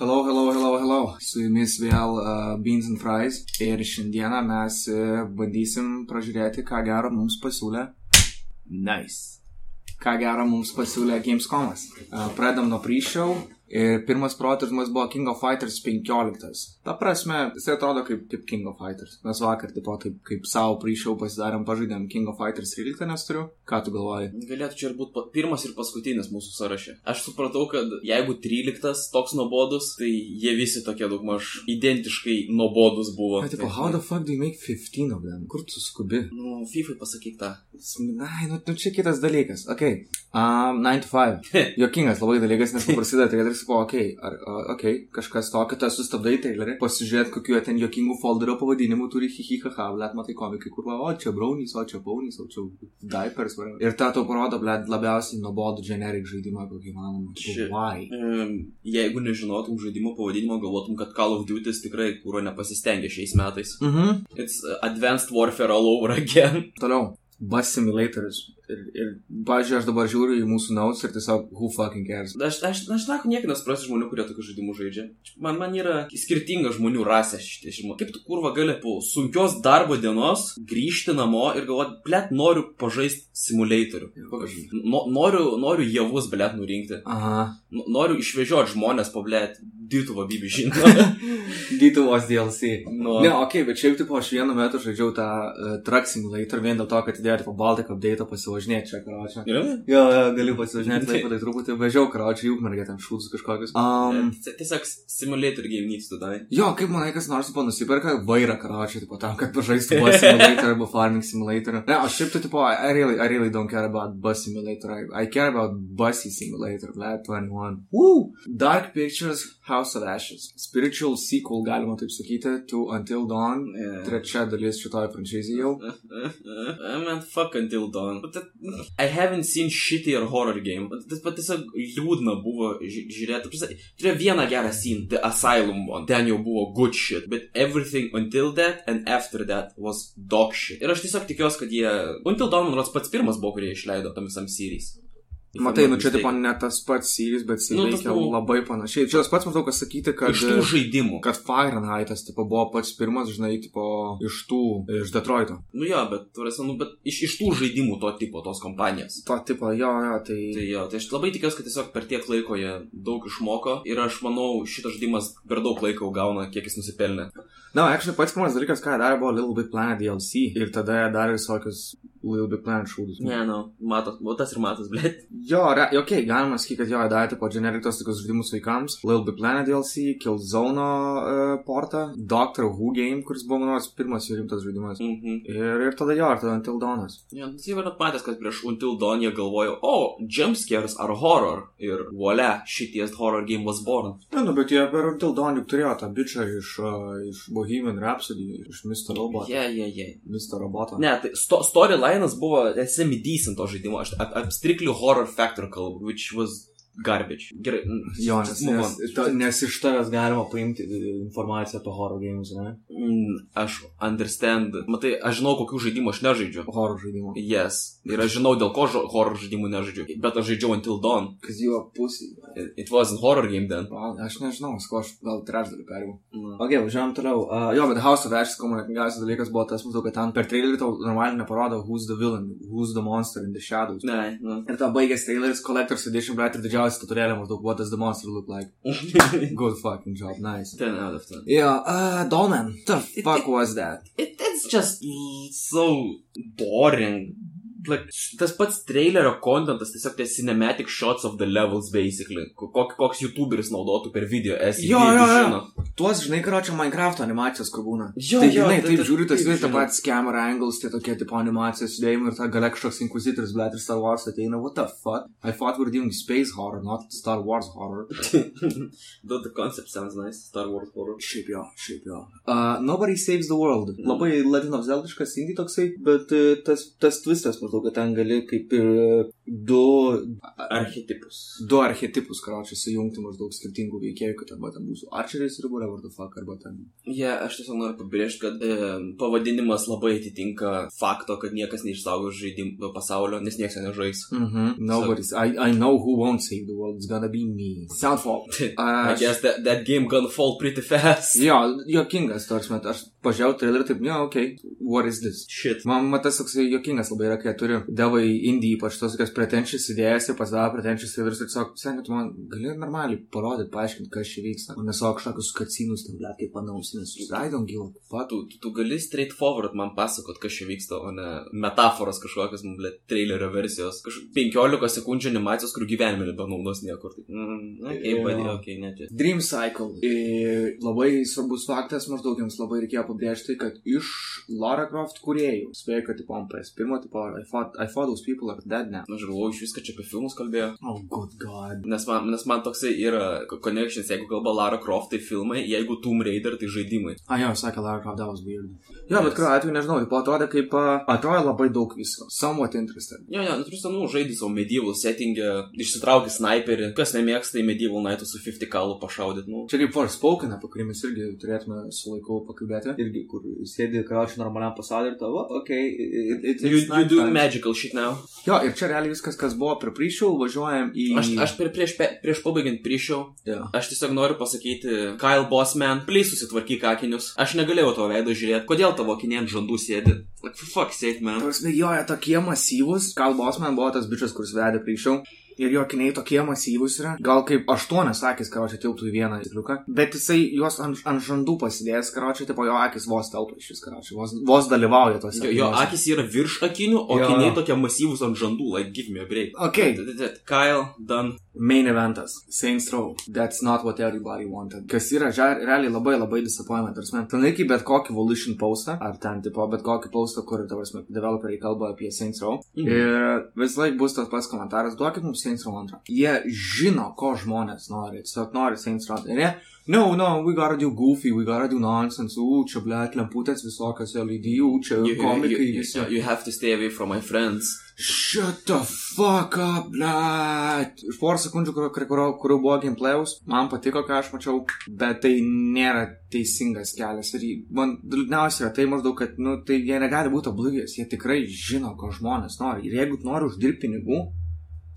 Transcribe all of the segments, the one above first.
Hello, hello, hello, hello. Su jumis vėl uh, Beans and Fries. Ir šiandieną mes uh, bandysim pražiūrėti, ką gero mums pasiūlė. Nice. Ką gero mums pasiūlė Gamescomas. Uh, pradam nuo pre-show. Ir pirmas protezmas buvo King of Fighters 15. Ta prasme, jisai atrodo kaip, kaip King of Fighters. Mes vakar, tipo, taip kaip savo pre-show pasidarėm, pažaidėm King of Fighters 13, nes turiu. Ką tu galvoji? Galėtų čia ir būti pirmas ir paskutinis mūsų sąraše. Aš supratau, kad jeigu 13 toks nuobodus, tai jie visi tokie daugmaž identiškai nuobodus buvo. Bet, tipo, how the fuck do you make 15 of them? Kur tu skubi? Nu, FIFA pasakyk tą. Ai, nu, nu čia kitas dalykas. Ok. Um, 9 to 5. Jokingas labai dalykas, nes prasideda traileris, po, ok, ar, uh, ok, kažkas tokio, tu sustabdai trailerį, pasižiūrėt, kokiu ten jokingų folderio pavadinimų turi hihihaha, blėt, matai komikai, kur, va, o čia braunys, o čia paunys, o čia diapers, va. Ir tą tau parodo, blėt, labiausiai nuobodų generic žaidimą, kokį manoma. Why? Um, jeigu nežinotum žaidimo pavadinimo, galvotum, kad Call of Duty tikrai kūro nepasistengė šiais metais. Mhm. It's uh, Advanced Warfare all over again. Toliau. Bus simulatorius. Ir, ir pažiūrėjau, aš dabar žiūriu į mūsų nauts ir tiesiog, who fucking cares. Aš, aš, aš žinau, niekai nesuprasiu žmonių, kurie tokius žaidimus žaidžia. Man, man yra skirtinga žmonių rasė šitie žmonės. Kaip tu kurva gali po sunkios darbo dienos grįžti namo ir galvoti, blėt, noriu pažaisti simulatorių. No, noriu, noriu javus, blėt, nurinkti. Aha. Noriu išvežioti žmonės, pablėt, Dituvo bibi žinoma. Dytuvos DLC. Nu. Ne, ok, bet šiaip tipo aš vienu metu žaidžiau tą uh, Truck Simulator vien dėl to, kad įdėjo tipo Baltic update pasivažinėti čia, karočią. Yra? Jo, jo, galiu pasivažinėti, taip tai truputį važiau, karočią, juk mergė ten šūdus kažkokius. Um, Ties- Tiesiog simulator game needs to die. jo, kaip manai, kas nors tipo nusiperka vairą, karočią, tipo tam, kad pažaistų Bus Simulator arba Farming Simulator. Ne, aš šiaip tai tipo, I really, I really don't care about Bus Simulator. I, I care about Bussy Simulator, Vlad 21. Woo! Dark Pictures House of Ashes. Spiritual sequel, galima taip sakyti, to Until Dawn. Yeah. Trečia dalis šitoje franšizėje jau. I mean, fuck Until Dawn. But that, I haven't seen shittier horror game. Bet, bet tiesiog liūdna buvo ži- žiūrėti. Turėjo vieną gerą scene, The Asylum one. Ten jau buvo good shit. But everything until that and after that was dog shit. Ir aš tiesiog tikiuosi, kad jie... Until Dawn, man rodos, pats pirmas buvo, kurį išleido tam visam series. Matai, nu čia tipo ne tas pats series, bet jis Nu, veikia buvo- labai panašiai. Čia tas pats matau, kas sakyti, kad... Iš tų žaidimų. kad Fahrenheitas, tipo, buvo pats pirmas, žinai, tipo, iš tų, iš Detroito. Nu jo, bet, turėsi, nu, bet iš, iš tų žaidimų to tipo, tos kompanijos. To tipo, jo, jo, tai... Tai jo, tai aš labai tikiuosi, kad tiesiog per tiek laiko jie daug išmoko ir aš manau, šitas žaidimas per daug laiko gauna, kiek jis nusipelnė. Na, no, actually, pats pirmas dalykas, ką darė, buvo Little Big Planet DLC. Ir tada jie darė visokius Little Big Planet šūdus. Ne, nu, matot, o tas ir matas, blėt. Jo, okei, okay, galima sakyti, kad jo, darė, tipo, generic tos tokius žaidimus vaikams. Little Big Planet DLC, Killzone uh, portą, Doctor Who game, kuris buvo, manau, pirmas jų rimtas žaidimas. Mhm. Ir, ir tada jo, ir tada Until Dawnas. Ja, tai jau yra matęs, kad prieš Until Dawn jie galvojo, o, oh, jumpscares are horror. Ir voila, šities horror game was born. Ne, nu, bet jie per Until Dawn juk turėjo tą bičią iš, uh, iš Bohemian Rhapsody, iš Mr. Robot. Jie, jie, jie. Mr. Robotą. Ne, tai sto storyline'as buvo semi-decent to žaidimo, aš ap, ap strictly horror factor kalbu, which was garbage. Gerai. Jo, nes, nes, to, nes iš tavęs galima paimti e, informaciją apie horror games, ne? Mm, aš understand. Matai, aš žinau, kokių žaidimų aš nežaidžiu. Horror žaidimų. Yes. Ir aš žinau, dėl ko horror žaidimų nežaidžiu. Bet aš žaidžiau Until Dawn. Kas jo pusė. It, it wasn't horror game then. Aš nežinau, sko aš gal trečdalį perėjau. Mm. Ok, važiuojam toliau. Uh, jo, bet House of Ashes komunikacijos dalykas buvo tas, matau, kad ten per trailerį tau normaliai neparodo who's the villain, who's the monster in the shadows. Ne, nu. Ir tą baigęs traileris Collector's Edition, bet ir didžiausias what does the monster look like? Good fucking job, nice. 10 out of 10. Yeah, uh, Dolman, the fuck was that? It, it's just so boring. Like, tas pats trailerio kontentas, tiesiog tie cinematic shots of the levels, basically. Kok, koks youtuberis naudotų per video esi. Jo, jo, jo. Tuos, žinai, karočią Minecraft animacijos, kur būna. Jo, tai, jo, žinai, tai- taip tai- žiūri, tas taip vis tą patį camera angles, tie tokie tipo animacijos sudėjimai ir ta gale kažkoks inquisitors, bet ir Star Wars ateina, what the fuck? I thought we were doing space horror, not Star Wars horror. Though the concept sounds nice. Star Wars horror. Šiaip jo, šiaip jo. Uh, Nobody Saves the World. Labai Legend of Zeldiškas indie toksai, bet uh, tas, tas twistas, maždaug, kad ten gali kaip ir uh, du, Archetipus. du archetipus, karočią, sujungti maždaug skirtingų veikėjų, kad arba ten būsiu archeris ir whatever the fuck, arba ten. Jie, yeah, aš tiesiog noriu pabrėžti, kad e, pavadinimas labai atitinka fakto, kad niekas neišsaugos žaidimų pasaulio, nes niekas jo nežais. Mhm. Nobody's, I, I know who won't save the world, it's gonna be me. Soundfall. I Aš, guess that, that game gonna fall pretty fast. jo, jokingas, tarsi, aš pažiūrėjau trailerį, taip, okei, okay, what is this? Shit. Man matas toks jokingas labai yra, kai turi devai indie, ypač tos tokias pretenčias idėjas ir pasidaro pretenčias ir vis tiesiog, seniai, tu man gali normaliai parodyti, paaiškinti, kas čia vyksta. O nesavo kažkokius kacinus, ten, blėt, kaip panausinės. I don't give a fuck. Tu, tu, tu gali straight forward man pasakot, kas čia vyksta, o ne metaforos kažkokios, man, blė, trailerio versijos. Kažkokios 15 sekundžių animacijos, kur gyvenime nebenaudos niekur. Tai, mm, okei, Jo. padėjo, okei, net čia. Dream Cycle. Ir labai svarbus faktas, maždaug jums labai reikėjo pabrėžti, kad iš Lara Croft kuriejų, spėjau, kad tipo ant PS1, tipo, I thought, I thought those people are dead now. Aš galvoju, iš viską čia apie filmus kalbėjo. Oh, good god. Nes man, nes man toksai yra connections, jeigu kalba Lara Croft, tai filmai, jeigu Tomb Raider, tai žaidimai. A, jo, sakė Lara Croft, that was weird. Jo, bet kuriuo atveju, nežinau, tipo atrodė kaip, atrodė labai daug visko. Somewhat interested. Jo, jo, nu, tu nu, žaidži savo medieval settingę, išsitrauki sniperį, kas nemėgsta į medieval nightų su 50 kalų pašaudyti, nu. Čia kaip Forspoken, apie kurį mes irgi turėtume su laiku pakalbėti. Irgi, kur sėdi karočiui normaliam pasauliu ir tavo, okei, okay, it, it, You, you do time. magical shit now. Jo, ir čia realiai viskas, kas buvo prie prišiau, važiuojam į... Aš, aš per, prieš, prieš pabaigiant prišiau, Jo. aš tiesiog noriu pasakyti, Kyle Bossman, plys susitvarkyk akinius. Aš negalėjau tavo veido žiūrėti, kodėl tavo akiniai ant žandų sėdi. Like, for fuck's sake, man. Prasme, jo, jie tokie masyvūs. Kalbos man buvo tas bičias, kuris vedė priešau. Ir jo akiniai tokie masyvūs yra. Gal kaip aštuonias akis, karočią, tilptų į vieną įtriuką. Bet jisai juos ant, ant žandų pasidėjęs, karočią, tipo jo akis vos telpa iš vis, karočią. Vos, vos dalyvauja tos. Jo, jo akis yra virš akinių, o Jo. akiniai tokie masyvūs ant žandų, like, give me a break. Okay. That- that- that. Kyle, done. Main eventas. Saints Row. That's not what everybody wanted. Kas yra ža, realiai labai labai disappointment. Tarsi, ten iki bet kokį Volition postą, ar ten tipo bet kokį postą, kur, tarsi, developeriai kalba apie Saints Row. Mhm. Ir vis laik bus tas pats komentaras, duokit mums Saints Row 2. Jie žino, ko žmonės nori. Tiesiog nori Saints Row. Ir jie, no, no, we gotta do goofy, we gotta do nonsense, u, čia blėt, lemputės visokios LED, u, čia You, you, komikai you, visi. you, you have to stay away from my friends. Shut the fuck up, blėt. Iš porą sekundžių, kurių, kurių, kurių buvo gameplayaus, man patiko, ką aš mačiau, bet tai nėra teisingas kelias. Ir man liūdniausia yra tai maždaug, kad, nu, tai jie negali būti oblivijos, jie tikrai žino, ko žmonės nori. Ir jeigu nori uždirbti pinigų,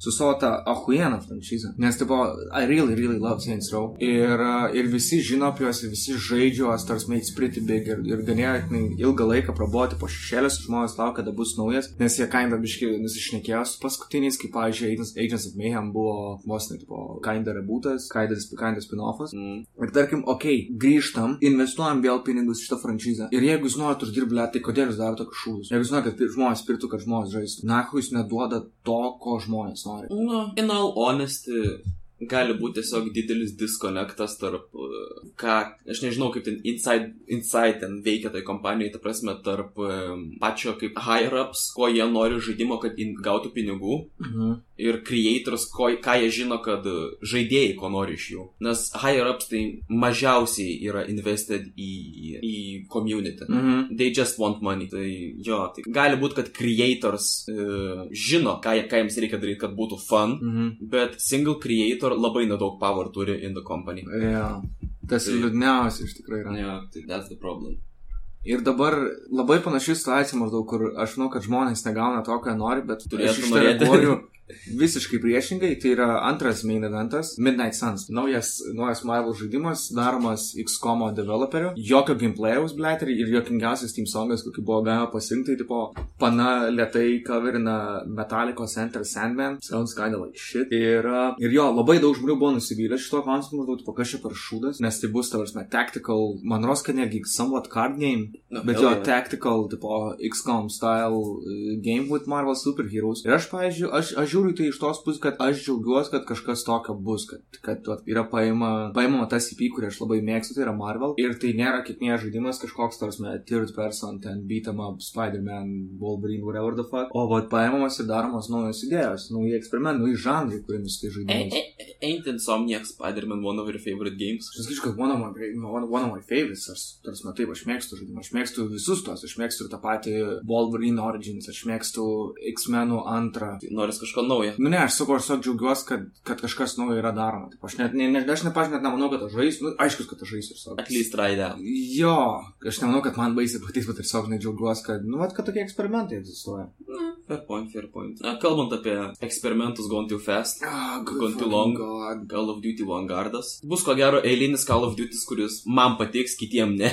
su savo tą ahuieną franšizę. Nes, tipo, I really, really love Saints Row. Ir, uh, ir visi žino apie juos, visi žaidžia juos, tarsi mates pretty big. Ir, ir ganėtinai ilgą laiką praboti po šešėlės, žmonės laukia, kada bus naujas. Nes jie kinda biški nusišnekėjo su paskutiniais, kaip, pavyzdžiui, Agents, Agents of Mayhem buvo vos net, tipo, kinda rebootas, kinda, kinda spin-offas. Mm. Ir tarkim, okei, okay, grįžtam, investuojam vėl pinigus šitą franšizę. Ir jeigu jūs norit uždirbti, tai kodėl jūs darote tokius šūdus? Jeigu jūs norit, kad žmonės pirktų, kad žmonės žaistų, na, jūs neduoda to, ko žmonės nori. Nu, in all honesty, gali būti tiesiog didelis diskonektas tarp, uh, ką, aš nežinau, kaip ten inside, inside ten veikia tai kompanijai, ta prasme, tarp um, pačio kaip higher-ups, ko jie nori žaidimo, kad gautų pinigų, Mhm. ir creators, ko, ką jie žino, kad žaidėjai ko nori iš jų. Nes higher-ups tai mažiausiai yra invested į, į community. Mhm. They just want money. Tai jo, tai gali būti, kad creators uh, žino, ką, ką jiems reikia daryti, kad būtų fun, Mhm. bet single creator labai nedaug power turi in the company. Ja. Tas Tai- liūdniausia iš tikrųjų yra. Yeah, tai that's the problem. Ir dabar labai panaši situacija maždaug, kur aš žinau, kad žmonės negauna to, ką nori, bet to norėti. visiškai priešingai. Tai yra antras main eventas - Midnight Suns. Naujas, naujas Marvel žaidimas, daromas XCOM developerių. Jokio gameplayaus, blėt, ir, jokingiausias Team Songas, kokį buvo galima pasirinkti, tai tipo, pana lietai coverina Metallicos Enter Sandman. Sounds kinda like shit. Ir, uh, ir jo, labai daug žmonių buvo nusivylę šito klausimu, maždaug, tipo, kas čia per šūdas, nes tai bus, tavarsime, tactical, man ros, kad netgi somewhat card game, No, Bet jo, yeah. tactical, tipo, XCOM style uh, game with Marvel superheroes. Ir aš, pavyzdžiui, aš, aš žiūriu tai iš tos pusės, kad aš džiaugiuosi, kad kažkas tokio bus, kad, kad vat, yra paima, paimama tas IP, kurį aš labai mėgstu, tai yra Marvel. Ir tai nėra kiekvienas žaidimas kažkoks, tarsi, third person, ten beat'em up, Spider-Man, Wolverine, whatever the fuck. O vat paimamas ir daromos naujos idėjos, nauji eksperimentai, nauji žanrai, kuriems tai E, žaidimas. e, Ain't Insomniac Spider-Man one of your favorite games? Aš sakyčiau, kad one of my, one, one of my favorites, aš, tarsi, taip, aš mėgstu žaidimą, aš mėgstu visus tos, aš mėgstu ir tą patį Wolverine Origins, aš mėgstu X-Menų antrą. Noris kažko naujo. Nu ne, aš sakau, aš tiesiog džiaugiuosi, kad, kad kažkas naujo yra daroma. Taip, aš net, ne, ne, aš net, aš net nemanau, kad aš žaisiu, nu, aišku, kad aš žaisiu ir savo. At least try that. Jo, aš nemanau, kad man baisiai patiks, bet tiesiog nedžiaugiuosi, kad, nu, vat, kad tokie eksperimentai egzistuoja. Na, fair point, fair point. Na, kalbant apie eksperimentus Gone Too Fast, good Gone Too Long, God. Call of Duty Vanguardas. Bus ko gero eilinis Call of Duty, kuris man patiks, kitiem ne.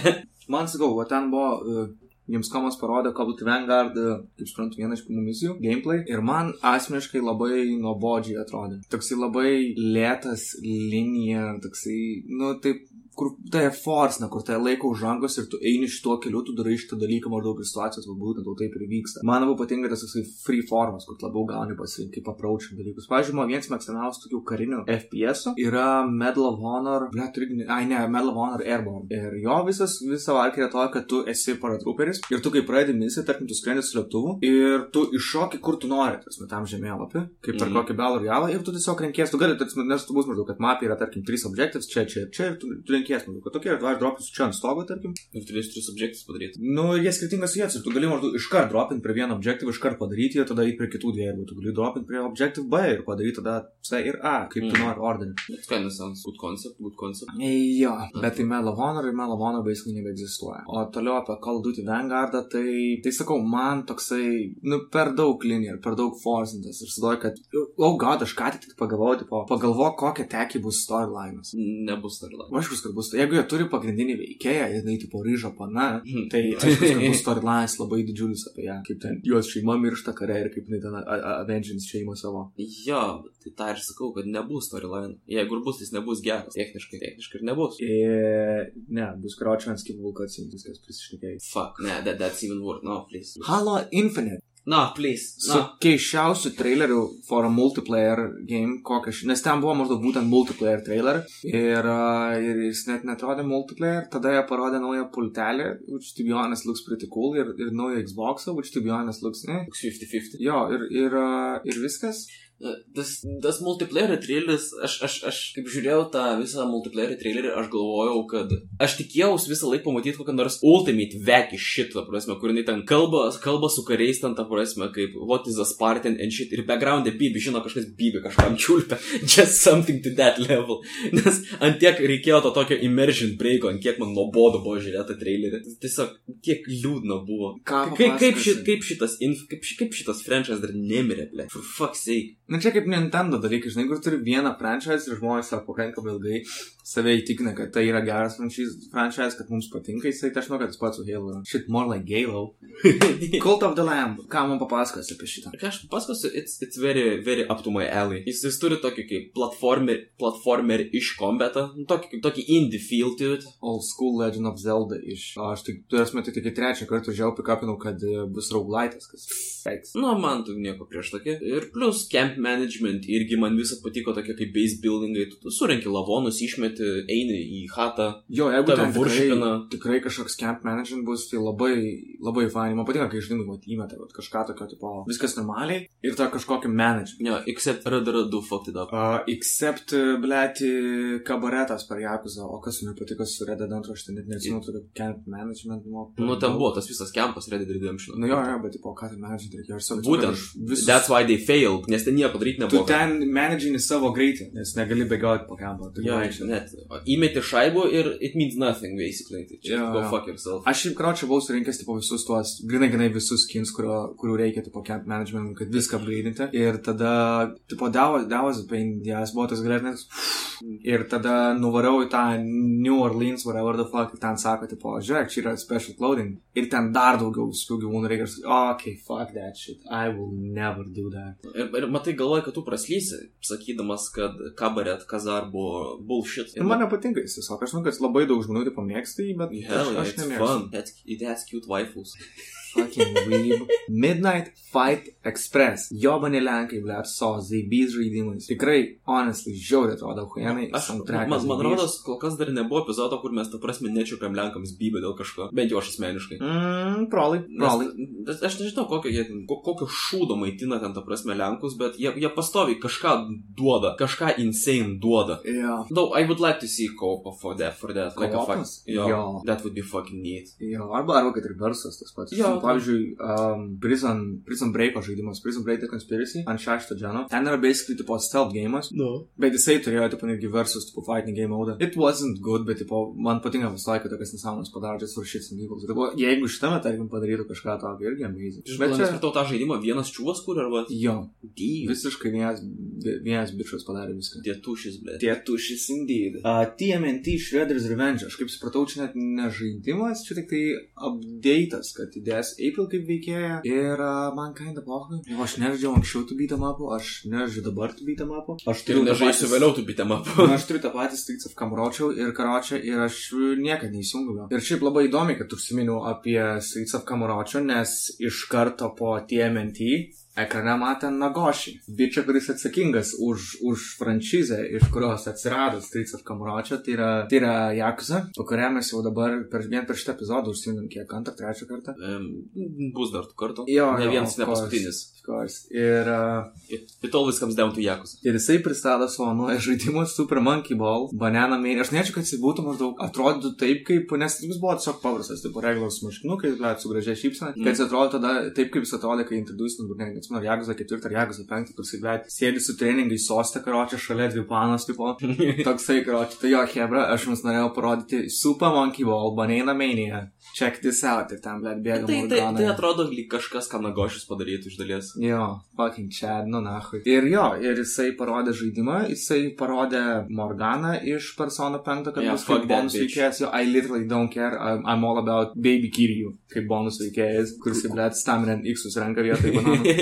Man sakau, va ten buvo, uh, jums komas parodė Duty Vanguard, kaip suprantu, vieną iš pirmų misijų, gameplay. Ir man asmeniškai labai nuobodžiai atrodė. Toksai labai lėtas linija, toksai, nu taip, kur tai forsna, kur tai laiko už rankos ir tu eini šituo keliu, tu darai šitą dalyką maždaug ir situacijos, va, būtent tau taip ir vyksta. Man labiau patinka tas toksai free formas, kur labiau gauni pasirinkti, kaip approaching dalykus. Pavyzdžiui, man vienas mėgstamiausių tokių karinių FPS yra Medal of Honor, ble, turi, ai ne, Medal of Honor Airborne. Ir jo visas, visa valkė yra to, kad tu esi paratrooperis ir tu kai pradedi misiją, tarkim, tu skrendi su lėktuvu ir tu iššoki, kur tu nori, tarsi, tam žemėlapį, kaip per Mhm. kokį Battle Royale ir tu tiesiog renkies, tu gali, tarsi, nes tu bus maždaug, kad mapė yra, tarkim, trys objectives, čia, čia ir čia, ir tu, tu renkies, maždaug, kad tokie, aš dropinsiu čia ant stogo, tarkim, Ir turėsiu tris objektus padaryti. Nu, ir jie skirtingas vietas ir tu gali maždaug iškart dropinti prie vieno objektyvo, iškart padaryti ir tada eiti prie kitų dviejų, tu gali dropinti prie objektyvo B ir padaryti tada C ir A, kaip tu Mm. nori orderį. It's kind of sounds good concept, good concept. Jo, bet tai Medal of Honor ir Medal of Honor basically nebeegzistuoja. O toliau apie Call of Duty Vanguardą, tai, tai sakau, man toksai, nu, per daug linija, per daug forcintas ir sudoju, kad, oh god, aš ką tik pagalvojau, tipo, pagalvok, kokia teki bus storyline'as. Nebus storyline. Aišku, kad bus, jeigu jie turi pagrindinį veikėją, jinai tipo ryžo pana, Mhm. tai aišku, bus storyline'as labai didžiulis apie ją, kaip ten jos šeima miršta kare ir kaip jinai ten avengins šeimą savo. Jo, tai tą ir sakau, kad nebus storyline. Jeigu ir bus, jis nebus geras. Techniškai, techniškai ir nebus. E, ne, bus skipų vulkacijų, viskas prisišnekėjai. Fuck, ne, that, that's even worse. No, please. Halo Infinite. No, please. Su No. keiščiausiu traileriu for a multiplayer game, kokią aš, nes ten buvo maždaug būtent multiplayer trailer ir, ir jis net netrodė multiplayer, tada jie parodė naują pultelį, which to be honest looks pretty cool, ir, ir naują Xbox'ą, which to be honest looks, ne, Toks 50-50. Jo, ir, ir, ir viskas. Tas, tas multiplayer traileris, aš, aš, aš kaip žiūrėjau tą visą multiplayer trailerį, aš galvojau, kad aš tikėjausi visą laiką pamatyti kokią nors ultimate veki šitą, prasme, kur jinai ten kalba, kalba su kariais ten, ta prasme, kaip what is a Spartan and shit, ir background'e bibi, žino kažkas bibi, kažkam čiulpia, just something to that level, nes ant tiek reikėjo to tokio immersion breako, ant kiek man nuobodu buvo žiūrėti tą trailerį, tiesiog kiek liūdna buvo. Ką Kaip, kaip, šit, kaip šitas, inf, kaip, kaip šitas franchise dar nemirė, ble, for fuck's sake. Na čia kaip Nintendo dalykai, žinai, kur turi vieną franchise ir žmonės savo pakankamai ilgai save įtikina, kad tai yra geras franchise kad mums patinka, jisai, tai aš žinau, kad tas pats su Halo. yra. Shit, more like Halo. Cult of the Lamb. Ką man papasakos apie šitą? Ką aš pasakosiu, it's, it's very, very up to my alley. Jis, jis turi tokį kaip platformer, platformer iš kombetą, nu, tokį, tokį indie feel to it. Old School Legend of Zelda iš. O aš tik, tu esi metai tik trečią kartą žiau pikapinau, kad e, bus rauglaitas, kas feiks. Nu, man tu nieko prieš tokį. Ir plus camp management irgi man visą patiko tokie kaip base buildingai. Tu, tu surenki lavonus, išmeti, eini į hatą. Jo, jeigu ten tikrai, worshipina. tikrai kažkoks camp management bus, tai labai, labai fainai. Man patinka, kai žinai, vat, įmeta vat, kažką tokio, tipo, viskas normaliai ir tą kažkokį management. Jo, except RDR2 fucked up. Uh, except, blėti, kabaretas per Jakuzą, o kas man patiko su Red Dead 2, aš ten net neatsimenu, tokio camp management. Nu, Nu, ten buvo tas visas campas Red Dead Redemption. Nu jo, jo, bet, tipo, ką ten management reikėjo, aš savo Būtent. That's why they failed, nes ten nieko daryti Tu nebuvo. ten managini savo greitį, nes negali bėgioti po kampą. Tu Jo, vaikštai. net. Įmeti šaibų ir it means nothing, basically. Tai čia Jo, go fuck yourself. Aš šiaip kročią buvau surinkęs tipo, visus tuos, grinai, grinai visus skins, kurio, kurių reikia tipo, camp management, kad viską upgrade'inti. Ir tada, tipo, davas, davas, pain, jas buvo tas galėtinas. Ir tada nuvariau į tą New Orleans, whatever the fuck, ten sako, tipo, žiūrėk, čia yra special clothing. Ir ten dar daugiau visokių gyvūnų reikia. Okay, fuck that shit. I will never do that. Ir, ir matai, galvoju, kad tu praslysi, sakydamas, kad kabaret kazar buvo bullshit. Ir man nepatinka jis tiesiog. Aš žinau, kad labai daug žmonių tai pamėgsta jį, bet Hell, aš, yeah, aš it's nemėgstu. fun. That's, it has cute waifus. Fucking weeb. Midnight Fight Express. Jobani Lenkai, ble, so ZB's žaidimais. Tikrai, honestly, žiauriai atrodo, huijanai. Aš, man, man rodos, kol kas dar nebuvo epizodo, kur mes, ta prasme, nečiupiam Lenkams bybę dėl kažko. Bent jau aš asmeniškai. Mm, prolai. Nes, aš nežinau, kokio, jie, kokio šūdo maitina ten, ta prasme, Lenkus, bet jie, jie pastoviai kažką duoda, kažką insane duoda. Yeah. Though I would like to see co-op for that, for that. Like a fuck, jo, Jo. that would be fucking neat. Jo, arba, arba kad ir versas tas pats. Jo. Pavyzdžiui, um, Prison, Prison Breako žaidimas, Prison Break The Conspiracy ant šešto dženo. Ten yra basically tipo stealth game'as. No. Bet jisai turėjo, tipo, netgi versus, tipo, fighting game mode. It wasn't good, bet, tipo, man patinka visą laiką tokias nesąmonės just for shits and giggles. Tipo, jeigu šitame, tarkim, padarytų kažką tokio, irgi amazing. Bet Bet čia... čia, Supratau tą žaidimą vienas čiūvas, kur arba... jo, Dyv. visiškai vienas, vienas bičias padarė viską. Tėtušis, ble. Tietušis indeed. Uh, TMNT Shredder's Revenge. Aš kaip supratau, čia net ne žaidimas, čia tik tai update'as, kad įdės April kaip veikėja. Ir uh, man kinda pohai. Aš nežaidžiau anksčiau tų beat'em upų, aš nežaidžiu dabar tų beat'em upų. Aš turiu nežaisiu patį- vėliau tu bitėm ap. Na, aš turiu tą patį Streets of Kamuročiau ir Karočią ir aš niekada neįsijungiu. Ir šiaip labai įdomi, kad užsiminiau apie Streets of Kamuročiau, nes iš karto po TMNT ekrane matė Nagošį. Bičia, kuris atsakingas už, už franšizę, iš kurios atsirado Streets of Kamuročio, tai yra, tai yra Jakuza, po kurią mes jau dabar per, vien per šitą epizodą užsiminėm kiek antrą, trečią kartą. Um, bus dar tų kartų. Jo, ne vienas, ne paskutinis. Of course. Ir uh, It, it always comes down to Jakus. Ir jisai pristato savo naują žaidimą Super Monkey Ball, Banana Mania. Aš nežinau, kad jis būtų maždaug atrodytų taip, kaip, nes jis buvo tiesiog paprastas, tipo reguliarus maškinukai, bet su gražia šypsena. Mm. Kad jis atrodo tada taip, kaip jis atrodė, kai introducinant, ne, neatsimenu, Jaguza 4 ar Jaguza 5, kur jisai, bet sėdi su treningai sostė karočią šalia dvi panas, tipo. Toksai karočią. Tai jo, Hebra, aš jums norėjau parodyti Super Monkey Ball, Banana Mania. Check this out. Ir ten, bet bėga. Tai, tai, tai atrodo lyg kažkas, ką Nagošius padarytų iš dalies. Jo, fucking Chad, nu nahui. Ir jo, ir jisai parodė žaidimą, jisai parodė Morganą iš Persona 5, kad Yeah, bus kaip bonus veikėjas. Jo, I literally don't care, I'm, I'm all about Baby Kiryu, kaip bonus veikėjas, kuris, blėt, Stamren X renka vietoj bananų.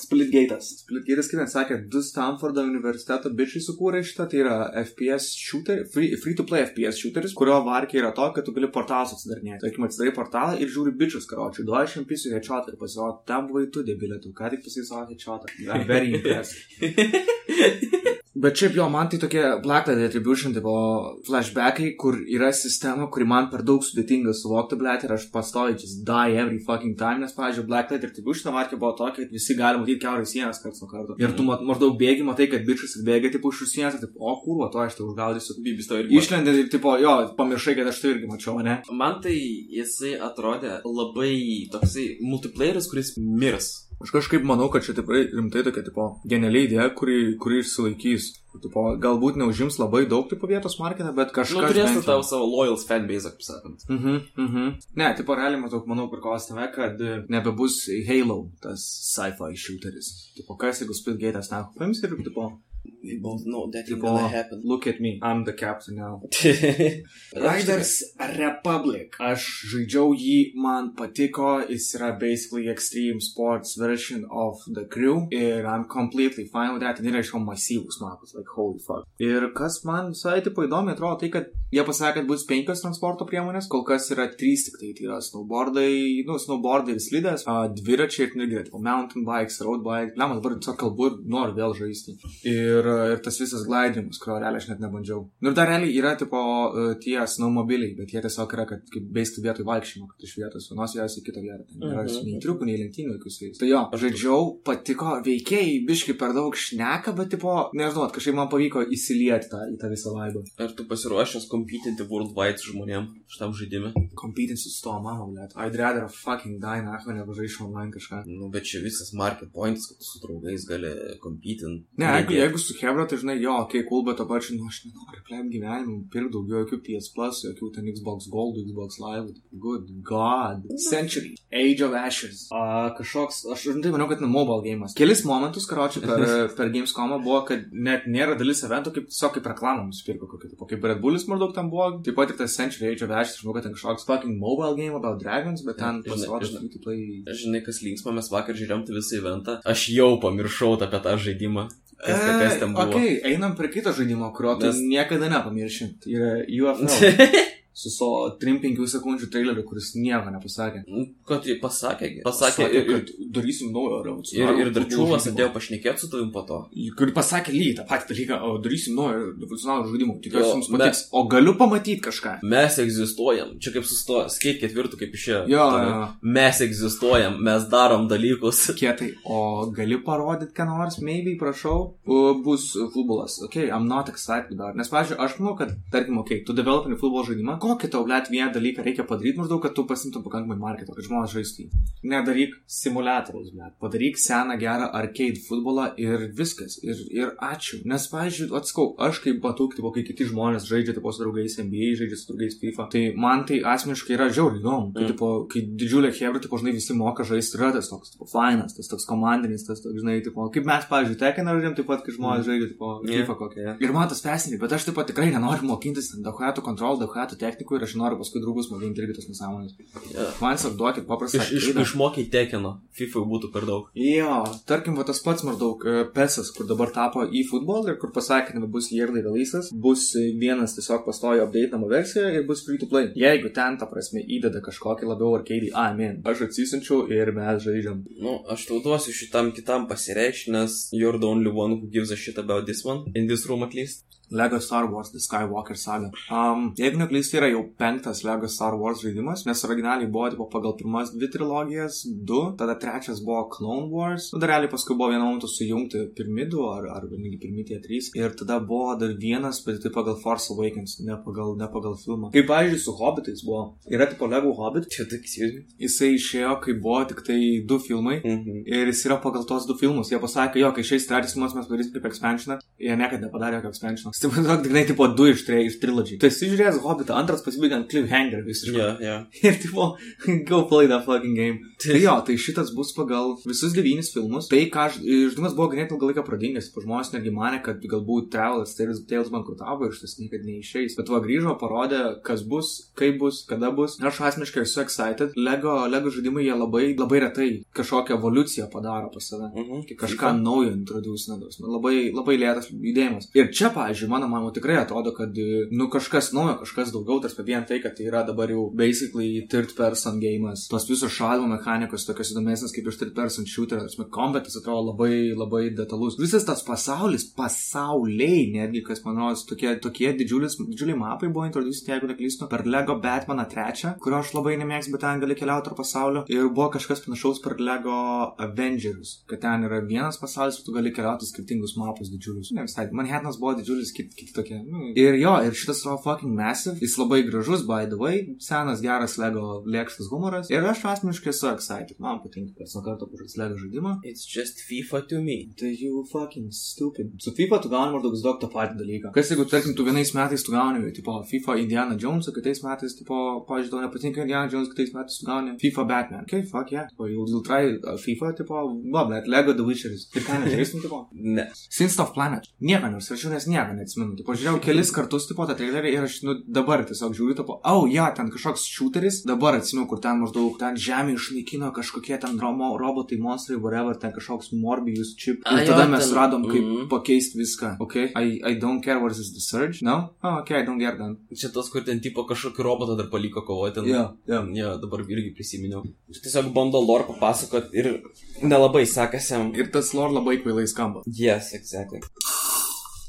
Splitgate'as. Splitgate'as, kaip net sakė, du Stanfordo universiteto bičiai sukūrė šitą, tai yra FPS shooter, free, free to play FPS shooteris, kurio varkiai yra to, kad tu gali portalus atsidarinėti. Tarkim, atsidarai portalą ir žiūri bičius, karočiui, duoda aš jam pisų headshot ir pasirodo, ten buvai tu debilė, tu ką tik pasisavo headshotą. I'm very impressed. Bet šiaip jo, man tai tokie Blacklight Attribution, tipo flashbackai, kur yra sistema, kuri man per daug sudėtinga suvokti, blėt, ir aš pastoviai just die every fucking time, nes, pavyzdžiui, Blacklight Attribution markė buvo tokia, kad visi gali matyti keurai sienas karts nuo karto. Ir tu mat, maždaug bėgi, matai, kad bičias bėga, tipo, iš už sienos, ir taip, o kurva, to aš tai užgaudysiu. Bibis to irgi. Išlendė ir, tipo, jo, pamiršai, kad aš tai irgi mačiau, ne? Man tai jisai atrodė labai toksai multiplayeris, kuris mirs. Aš kažkaip manau, kad čia tikrai rimtai tokia, tipo, genialiai idėja, kuri, kuri išsilaikys. Tipo, galbūt neužims labai daug, tipo, vietos marketą, bet Nu, kažkas... turės bent jau- tavo savo loyals fanbase, kaip sakant. Mhm, mhm. Ne, tipo, realiai matau, manau, prikos tame, kad e, nebebus Halo, tas sci-fi shooteris. Tipo, kas jeigu Splitgate'as ten paims ir, tipo, We both know that tipo, look at me, I'm the captain now. Riders. Republic. Aš žaidžiau jį, man patiko, jis yra basically extreme sports version of the crew ir I'm completely fine with that. Ten yra iško masyvus mapas, like holy fuck. Ir kas man visai tipo įdomi atrodo, tai kad jie pasakė, kad bus penkios transporto priemonės, kol kas yra trys tik tai, tai yra snowboardai, nu, snowboardai ir slidės, a, dviračiai ir tipo, mountain bikes, road bike, lemas dabar tiesiog kalbu ir noriu vėl žaisti. Ir, ir tas visas glaidimas, kurio realiai aš net nebandžiau. Nu ir dar realiai yra tipo e, tie snowmobiliai, bet jie tiesiog yra, kad kaip beisti vietoj vaikščiojimo, kad iš vietos vienos vietos į kitą vietą. Ten nėra Mhm. nei triukų, nei lenktynių jokių su jais. Tai jo, žaidžiau, patiko, veikėjai biški per daug šneka, bet tipo, nežinau, kažkaip man pavyko įsilieti tą, į tą visą vaibą. Ar tu pasiruošęs kompitinti worldwide žmonėm šitam žaidimui? Kompitinsi su to, mama, blėt. I'd rather fucking die, nacho, negu žaisti online kažką. Nu, bet čia visas market points, kad su draugais gali kompitinti. Ne, jeigu, jeigu su Hebra, tai žinai, jo, okei, okay, cool, bet to pačiu, nu, aš nenoriu plėm gyvenimą, pirk daugiau jokių PS Plus, jokių ten Xbox Gold, Xbox Live, good god. Century, Age of Ashes. A, kažkoks, aš rimtai manau, kad ne mobile game'as. Kelis momentus, karočiui, per, per Gamescomą buvo, kad net nėra dalis evento, kaip tiesiog kaip reklamą nusipirko kokį, tipo, kaip Red Bullis maždaug ten buvo, taip pat ir tas Century Age of Ashes, žinau, kad ten kažkoks fucking mobile game about dragons, bet ten Žinai, pasirodė žinai. to play. Žinai, kas linksma, mes vakar žiūrėjom tą visą eventą. Aš jau pamiršau apie tą žaidimą. Kas, kas ten buvo. Ok, einam prie kito žaidimo, kurio tu Nes- niekada nepamiršim. Tai yra UFO. su savo 3-5 sekundžių traileriu, kuris nieko nepasakė. Ką tai pasakė? Pasakė Sakė, ir, kad darysim naują ir, revoliucionarų ir dar futbolo čiūvas žaidimą. atėjo pašnekėti su tavim po to. Kuri pasakė lygiai tą patį dalyką, o darysim naują revoliucionarų žaidimą. Jo, Tikiuosi jums patiks. O galiu pamatyti kažką. Mes egzistuojam. Čia kaip sustoja. Skait ketvirtų kaip išėjo. Jo, Tada, jo. Mes egzistuojam, mes darom dalykus. Kietai, o gali parodyti, ką nors, maybe, prašau, o, bus futbolas. Ok, I'm not excited about. it. Nes, pavyzdžiui, aš manau, kad, tarkim, ok, tu developini futbolo žaidimą, kokį tau, blėt, vieną dalyką reikia padaryti maždaug, kad tu pasimtum pakankamai marketo, kad žmonės žaistų. Nedaryk simulatoriaus, blėt. Padaryk seną gerą arcade futbolą ir viskas. Ir, ir ačiū. Nes, pavyzdžiui, atskau, aš kaip matau, tipo, kai kiti žmonės žaidžia, tipo, su draugais NBA, žaidžia su draugais FIFA, tai man tai asmeniškai yra žiauriai įdomu. Kai, Mm. tipo, kai didžiulė hebra, tipo, žinai, visi moka žaisti, yra tas toks, tipo, fainas, tas toks komandinis, tas toks, žinai, tipo, kaip mes, pavyzdžiui, tekiną žaidžiam, taip pat, kai žmonės žaidžia, tipo, Yeah. FIFA kokią. Ir man tas fesiniai, bet aš taip pat tikrai nenoriu mokintis dahuatų kontrolų, dahuatų technikų ir aš noriu paskui draugus mokinti irgi tas nesąmonės. Yeah. Man tiesiog duokit paprastą. Iš, iš, išmokiai tekino. FIFA būtų per daug. Jo, tarkim, va tas pats maždaug e, pesas, kur dabar tapo į futbolą ir kur pasakė, kad bus yearly releases, bus e, vienas tiesiog pastojo update'nama versija ir bus free to play. Jeigu ten, ta prasme, įdeda kažkokį labiau arcade, amen, aš atsisinčiau ir mes žaidžiam. Nu, aš tau duosiu šitam kitam pasireikšti, nes you're the only one who gives a shit about this one. In this room at least. Lego Star Wars The Skywalker saga. Um, jeigu neklystu, yra jau penktas Lego Star Wars žaidimas, nes originaliai buvo tipo, pagal pirmas dvi trilogijas, du, tada trečias buvo Clone Wars, nu, dar realiai paskui buvo vienu momentu sujungti pirmidų, ar, ar netgi pirmitė trys, ir tada buvo dar vienas, bet tai pagal Force Awakens, ne pagal, ne pagal filmą. Kaip, pavyzdžiui, su Hobbitais buvo. Yra tipo Lego Hobbit, me. jisai išėjo, kai buvo tik tai du filmai. Mhm. Ir jis yra pagal tos du filmus. Jie pasakė, jo, kai šiais trečias filmas mes padarysim kaip expansioną. Jie niekada nepadarė jokio expansiono. Tai tiesiog tik, tai, tipo, du iš, tre, iš trilogy. Tu esi žiūrėjęs Hobbitą, antras pasibaigė ant cliffhanger visiškai. Yeah, yeah. Ir, tipo, go play that fucking game. Tai jo, tai šitas bus pagal visus devynis filmus. Tai, ką žaidimas buvo ganėtinai ilgą laiką pradingęs. Žmonės netgi mane, kad galbūt Travelas Tales, Tales bankrutavo ir šitas niekada neišeis. Bet va grįžo, parodė, kas bus, kaip bus, kada bus. Ir aš asmeniškai esu excited. Lego, Lego žaidimai jie labai, labai retai kažkokią evoliuciją padaro pas save. Mhm. Kai kažką naujo introducinėdos. Labai, labai lėtas judėjimas. Ir čia, pavyzdžiui, mano manimo tikrai atrodo, kad, e, nu, kažkas naujo, kažkas daugiau, tarsi vien tai, kad tai yra dabar jau basically third person game'as. Tos visos šalimo mechanikos tokios įdomesnės kaip iš third person shooter. Tarsi, kombatas atrodo labai, labai detalus. Visas tas pasaulis, pasauliai, netgi, kas man rodos, tokie, tokie didžiulis, didžiuliai mapai buvo introducinti, jeigu neklystu, per Lego Batmaną trečią, kurio aš labai nemėgstu, bet ten gali keliauti tarp pasaulio. Ir buvo kažkas panašaus per Lego Avengers, kad ten yra vienas pasaulis, tu gali keliauti skirtingus mapus didžiulius. Ne visai. Manhattanas buvo didžiulis, kiti kit tokie. Nu. Ir jo, ir šitas yra fucking massive. Jis labai gražus, by the way. Senas, geras Lego lėkštas humoras. Ir aš asmeniškai esu excited. Man patinka, kad nuo karto pažais Lego žaidimą. It's just FIFA to me. Tai you fucking stupid. Su FIFA tu gauni maždaug daug tą patį dalyką. Kas jeigu, tarkim, tu vienais metais tu gauni, tipo, FIFA Indiana Jones, o kitais metais, tipo, pažiūrėjau, tau nepatinka Indiana Jones, kitais metais tu gauni FIFA Batman. Okay, fuck yeah. You'll, you'll try uh, FIFA, tipo, va, bet Lego The Witcheris. Ir ką nežaistum, tipo? Ne. Sins of Planet. Nieko neužsirašiau, nes nieko neatsimenu. Tipo, žiūrėjau kelis kartus, tipo, tą trailerį ir aš, nu, dabar tiesiog žiūriu, tipo, au, oh, ja, ten kažkoks shooteris, dabar atsimenu, kur ten maždaug, ten žemė išnaikino kažkokie ten romo, robotai, monstrai, whatever, ten kažkoks Morbius chip. Ir jo, tada mes ten- radom, kaip mhm. pakeisti viską. Okay? I, I don't care what is the surge. No? Oh, okay, I don't care then. Čia tas, kur ten tipo kažkokį robotą dar paliko kovoti. Jo, jo. Jo, dabar irgi prisiminiau. Tiesiog bando lore papasakot ir nelabai sekasi jam. Ir tas lore labai kvailai skamba. Yes, exactly.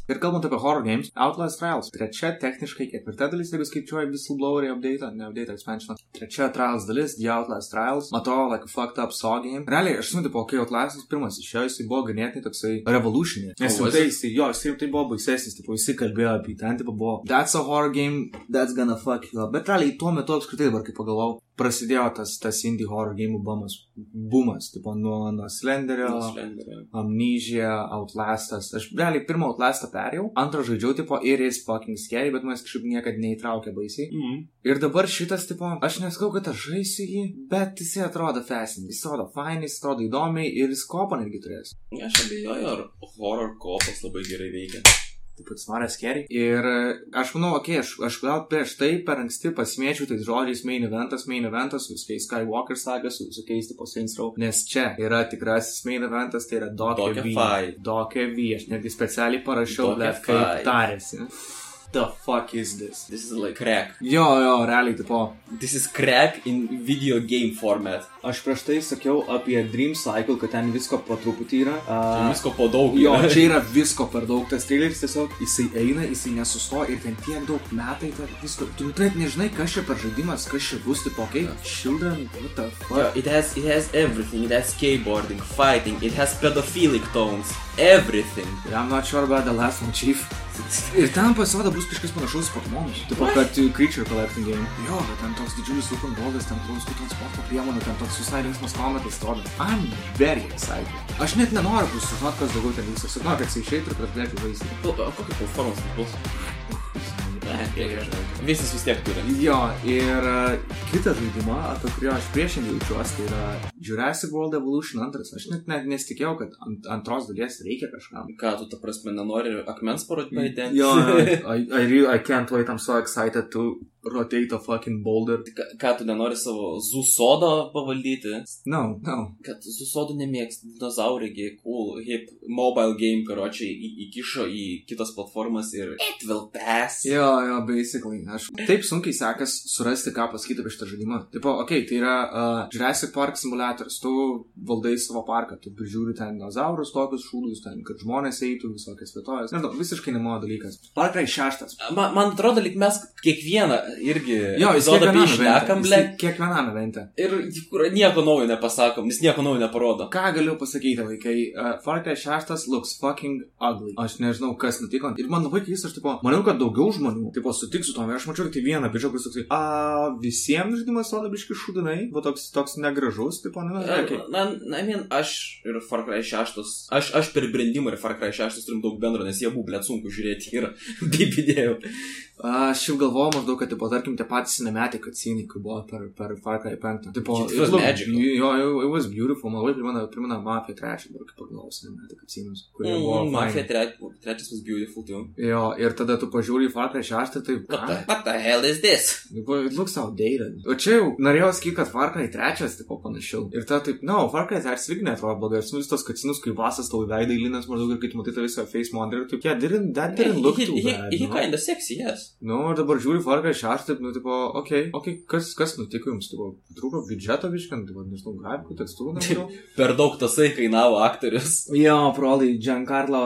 Ir kalbant apie horror games, Outlast Trials. Trečia, techniškai ketvirta dalis, jeigu skaičiuoji whistleblowerį update, ne update expansion. Trečia Trials dalis, The Outlast Trials. Matau, like a fucked up saw game. Realiai, aš suprantu, po kai Outlastas pirmas išėjo, jisai buvo ganėtinai toksai revolutionary. Nes jau tai, jisai, jo, jisai jau tai buvo baisesnis, tipo, jisai kalbėjo apie ten, tipo, buvo, that's a horror game, that's gonna fuck you up. Bet realiai, tuo metu apskritai dabar, kai pagalvojau, prasidėjo tas, tas indie horror game bumas, bumas, tipo, nuo, nuo Slenderio. Slenderio. Amnesia, Outlastas. Aš realiai pirmą Outlastą perėjau, antrą žaidžiau, tipo, ir jis fucking scary, bet manęs kažkaip niekada neįtraukė baisiai. Mhm. Ir dabar šitas, tipo, aš nesakau, kad aš žaisiu jį, bet jis atrodo fascinating, jis atrodo fine, jis atrodo įdomiai ir jis kopą netgi turės. Aš abejoju, ar horror kopas labai gerai veikia. Taip pat svarė scary. Ir e, aš manau, okei, okay, aš, aš gal prieš tai per anksti pasimėčiau tais žodžiais main eventas, main eventas, su viskais Skywalker saga, su visokiais tipo Saints Row, nes čia yra tikrasis main eventas, tai yra Doke V. Doke V, aš netgi specialiai parašiau, bet kaip tarėsi. The fuck is this? This is like crack. Jo, jo, realiai, tipo, This is crack in video game format. aš prieš tai sakiau apie Dream Cycle, kad ten visko po truputį yra. Uh, Uh, Visko po daug. Jo, yra. čia yra visko per daug. Tas traileris tiesiog, jisai eina, jisai nesustoja ir ten tiek daug metai, ten visko. Tu net nežinai, kas čia per žaidimas, kas čia bus, tipo, okay, children, what the fuck. Yeah, it has it has everything. It has skateboarding, fighting. It has pedophilic tones. Everything. I'm not sure about the last one, chief. Ir ten pasirodo bus kažkas panašaus į Pokemonus. Taip pat, uh, Creature Collecting Game. Jo, bet ten toks didžiulis worldas, ten toks transporto priemonių, ten toks visai linksmas kometas stovi. I'm very excited. Aš net nenoriu bus sužinoti, kas daugiau ten vyksta. Noriu, kad jisai išeitų ir kad galėčiau žaisti. O o kokia platforma tai bus? Visas vis tiek turi. Jo, ir uh, kitą žaidimą, apie kurį aš priešingai jaučiuosi, tai yra Jurassic World Evolution 2. Aš net, net nesitikėjau, kad ant, antros dalies reikia kažkam. Ką tu, ta prasme, nenori akmens parodyti? Jo, I, I, really, I can't wait, I'm so excited to rotate a fucking boulder. Ką, ką tu nenori savo zu sodo pavaldyti? No, no. Kad zu sodo nemėgsti, dinozaurigi, cool, hip, mobile game, karočiai, į, įkišo į kitas platformas ir it will pass. Jo, jo, basically. Aš taip sunkiai sekas surasti, ką pasakyti apie šitą žaidimą. Taip, okei, okay, tai yra uh, Jurassic Park simulatorius. Tu valdai savo parką, tu prižiūri ten dinozaurus, tokius šūdus, ten, kad žmonės eitų visokias vietovės. Nežinau, visiškai ne mano dalykas. Cry 6. Man, man atrodo, lyg mes kiekvieną irgi Jo, jis kiekvienam jį šnekam, ble. Kiekvienam evente. Ir nieko naujo nepasakom, jis nieko naujo neparodo. Ką galiu pasakyti, vaikai? Uh, Far Cry 6 looks fucking ugly. Aš nežinau, kas nutiko. Ir man labai keista, aš tipo, maniau, kad daugiau žmonių, tipo, sutiks su tom. Aš mačiau tik tai vieną bičią, kuris toksai, a, visiems žaidimas atrodo biški šudinai, buvo toks, toks negražus, tipo, nu, okay. Na, na, mean, aš ir Far Cry 6, aš, aš per brandimą ir Far Cry 6 turim daug bendro, nes jie buvo, blėt, sunku žiūrėti ir kaip idėjau. Aš jau galvojau maždaug, kad, tipo, tarkim, tie patys cinemetai, kad scenai, kur buvo per, per Far Cry 5. Tipo, It was magical. Jo, it, was beautiful, man labai primena, primena Mafia 3, dabar kaip pagalvojau, cinemetai, kaip scenus, kurie buvo. Mm, fine. Mafia 3, trečias was beautiful too. Jo, ir tada tu pažiūri į Far Cry 6, tai... What the, what the hell is this? Tipo, It looks outdated. O čia jau norėjau sakyti, kad Far Cry 3 tipo panašiau. Ir ta taip, no, Far Cry 3 irgi netrodo blogai. Aš vis tos kacinus, kai vasas tau į veidą įlinas maždaug ir kai matai tą visą face monitor, tu, yeah, didn't, that didn't look he, too he, bad. he no? kinda sexy, yes. Nu, ir dabar žiūri 6, taip, nu, tipo, okei, okay, okei, okay, kas, kas nutiko jums, tipo, trūko biudžeto viškant, tipo, nežinau, grafikų, tekstūrų, nežinau. Per daug tasai kainavo aktorius. jo, probably Giancarlo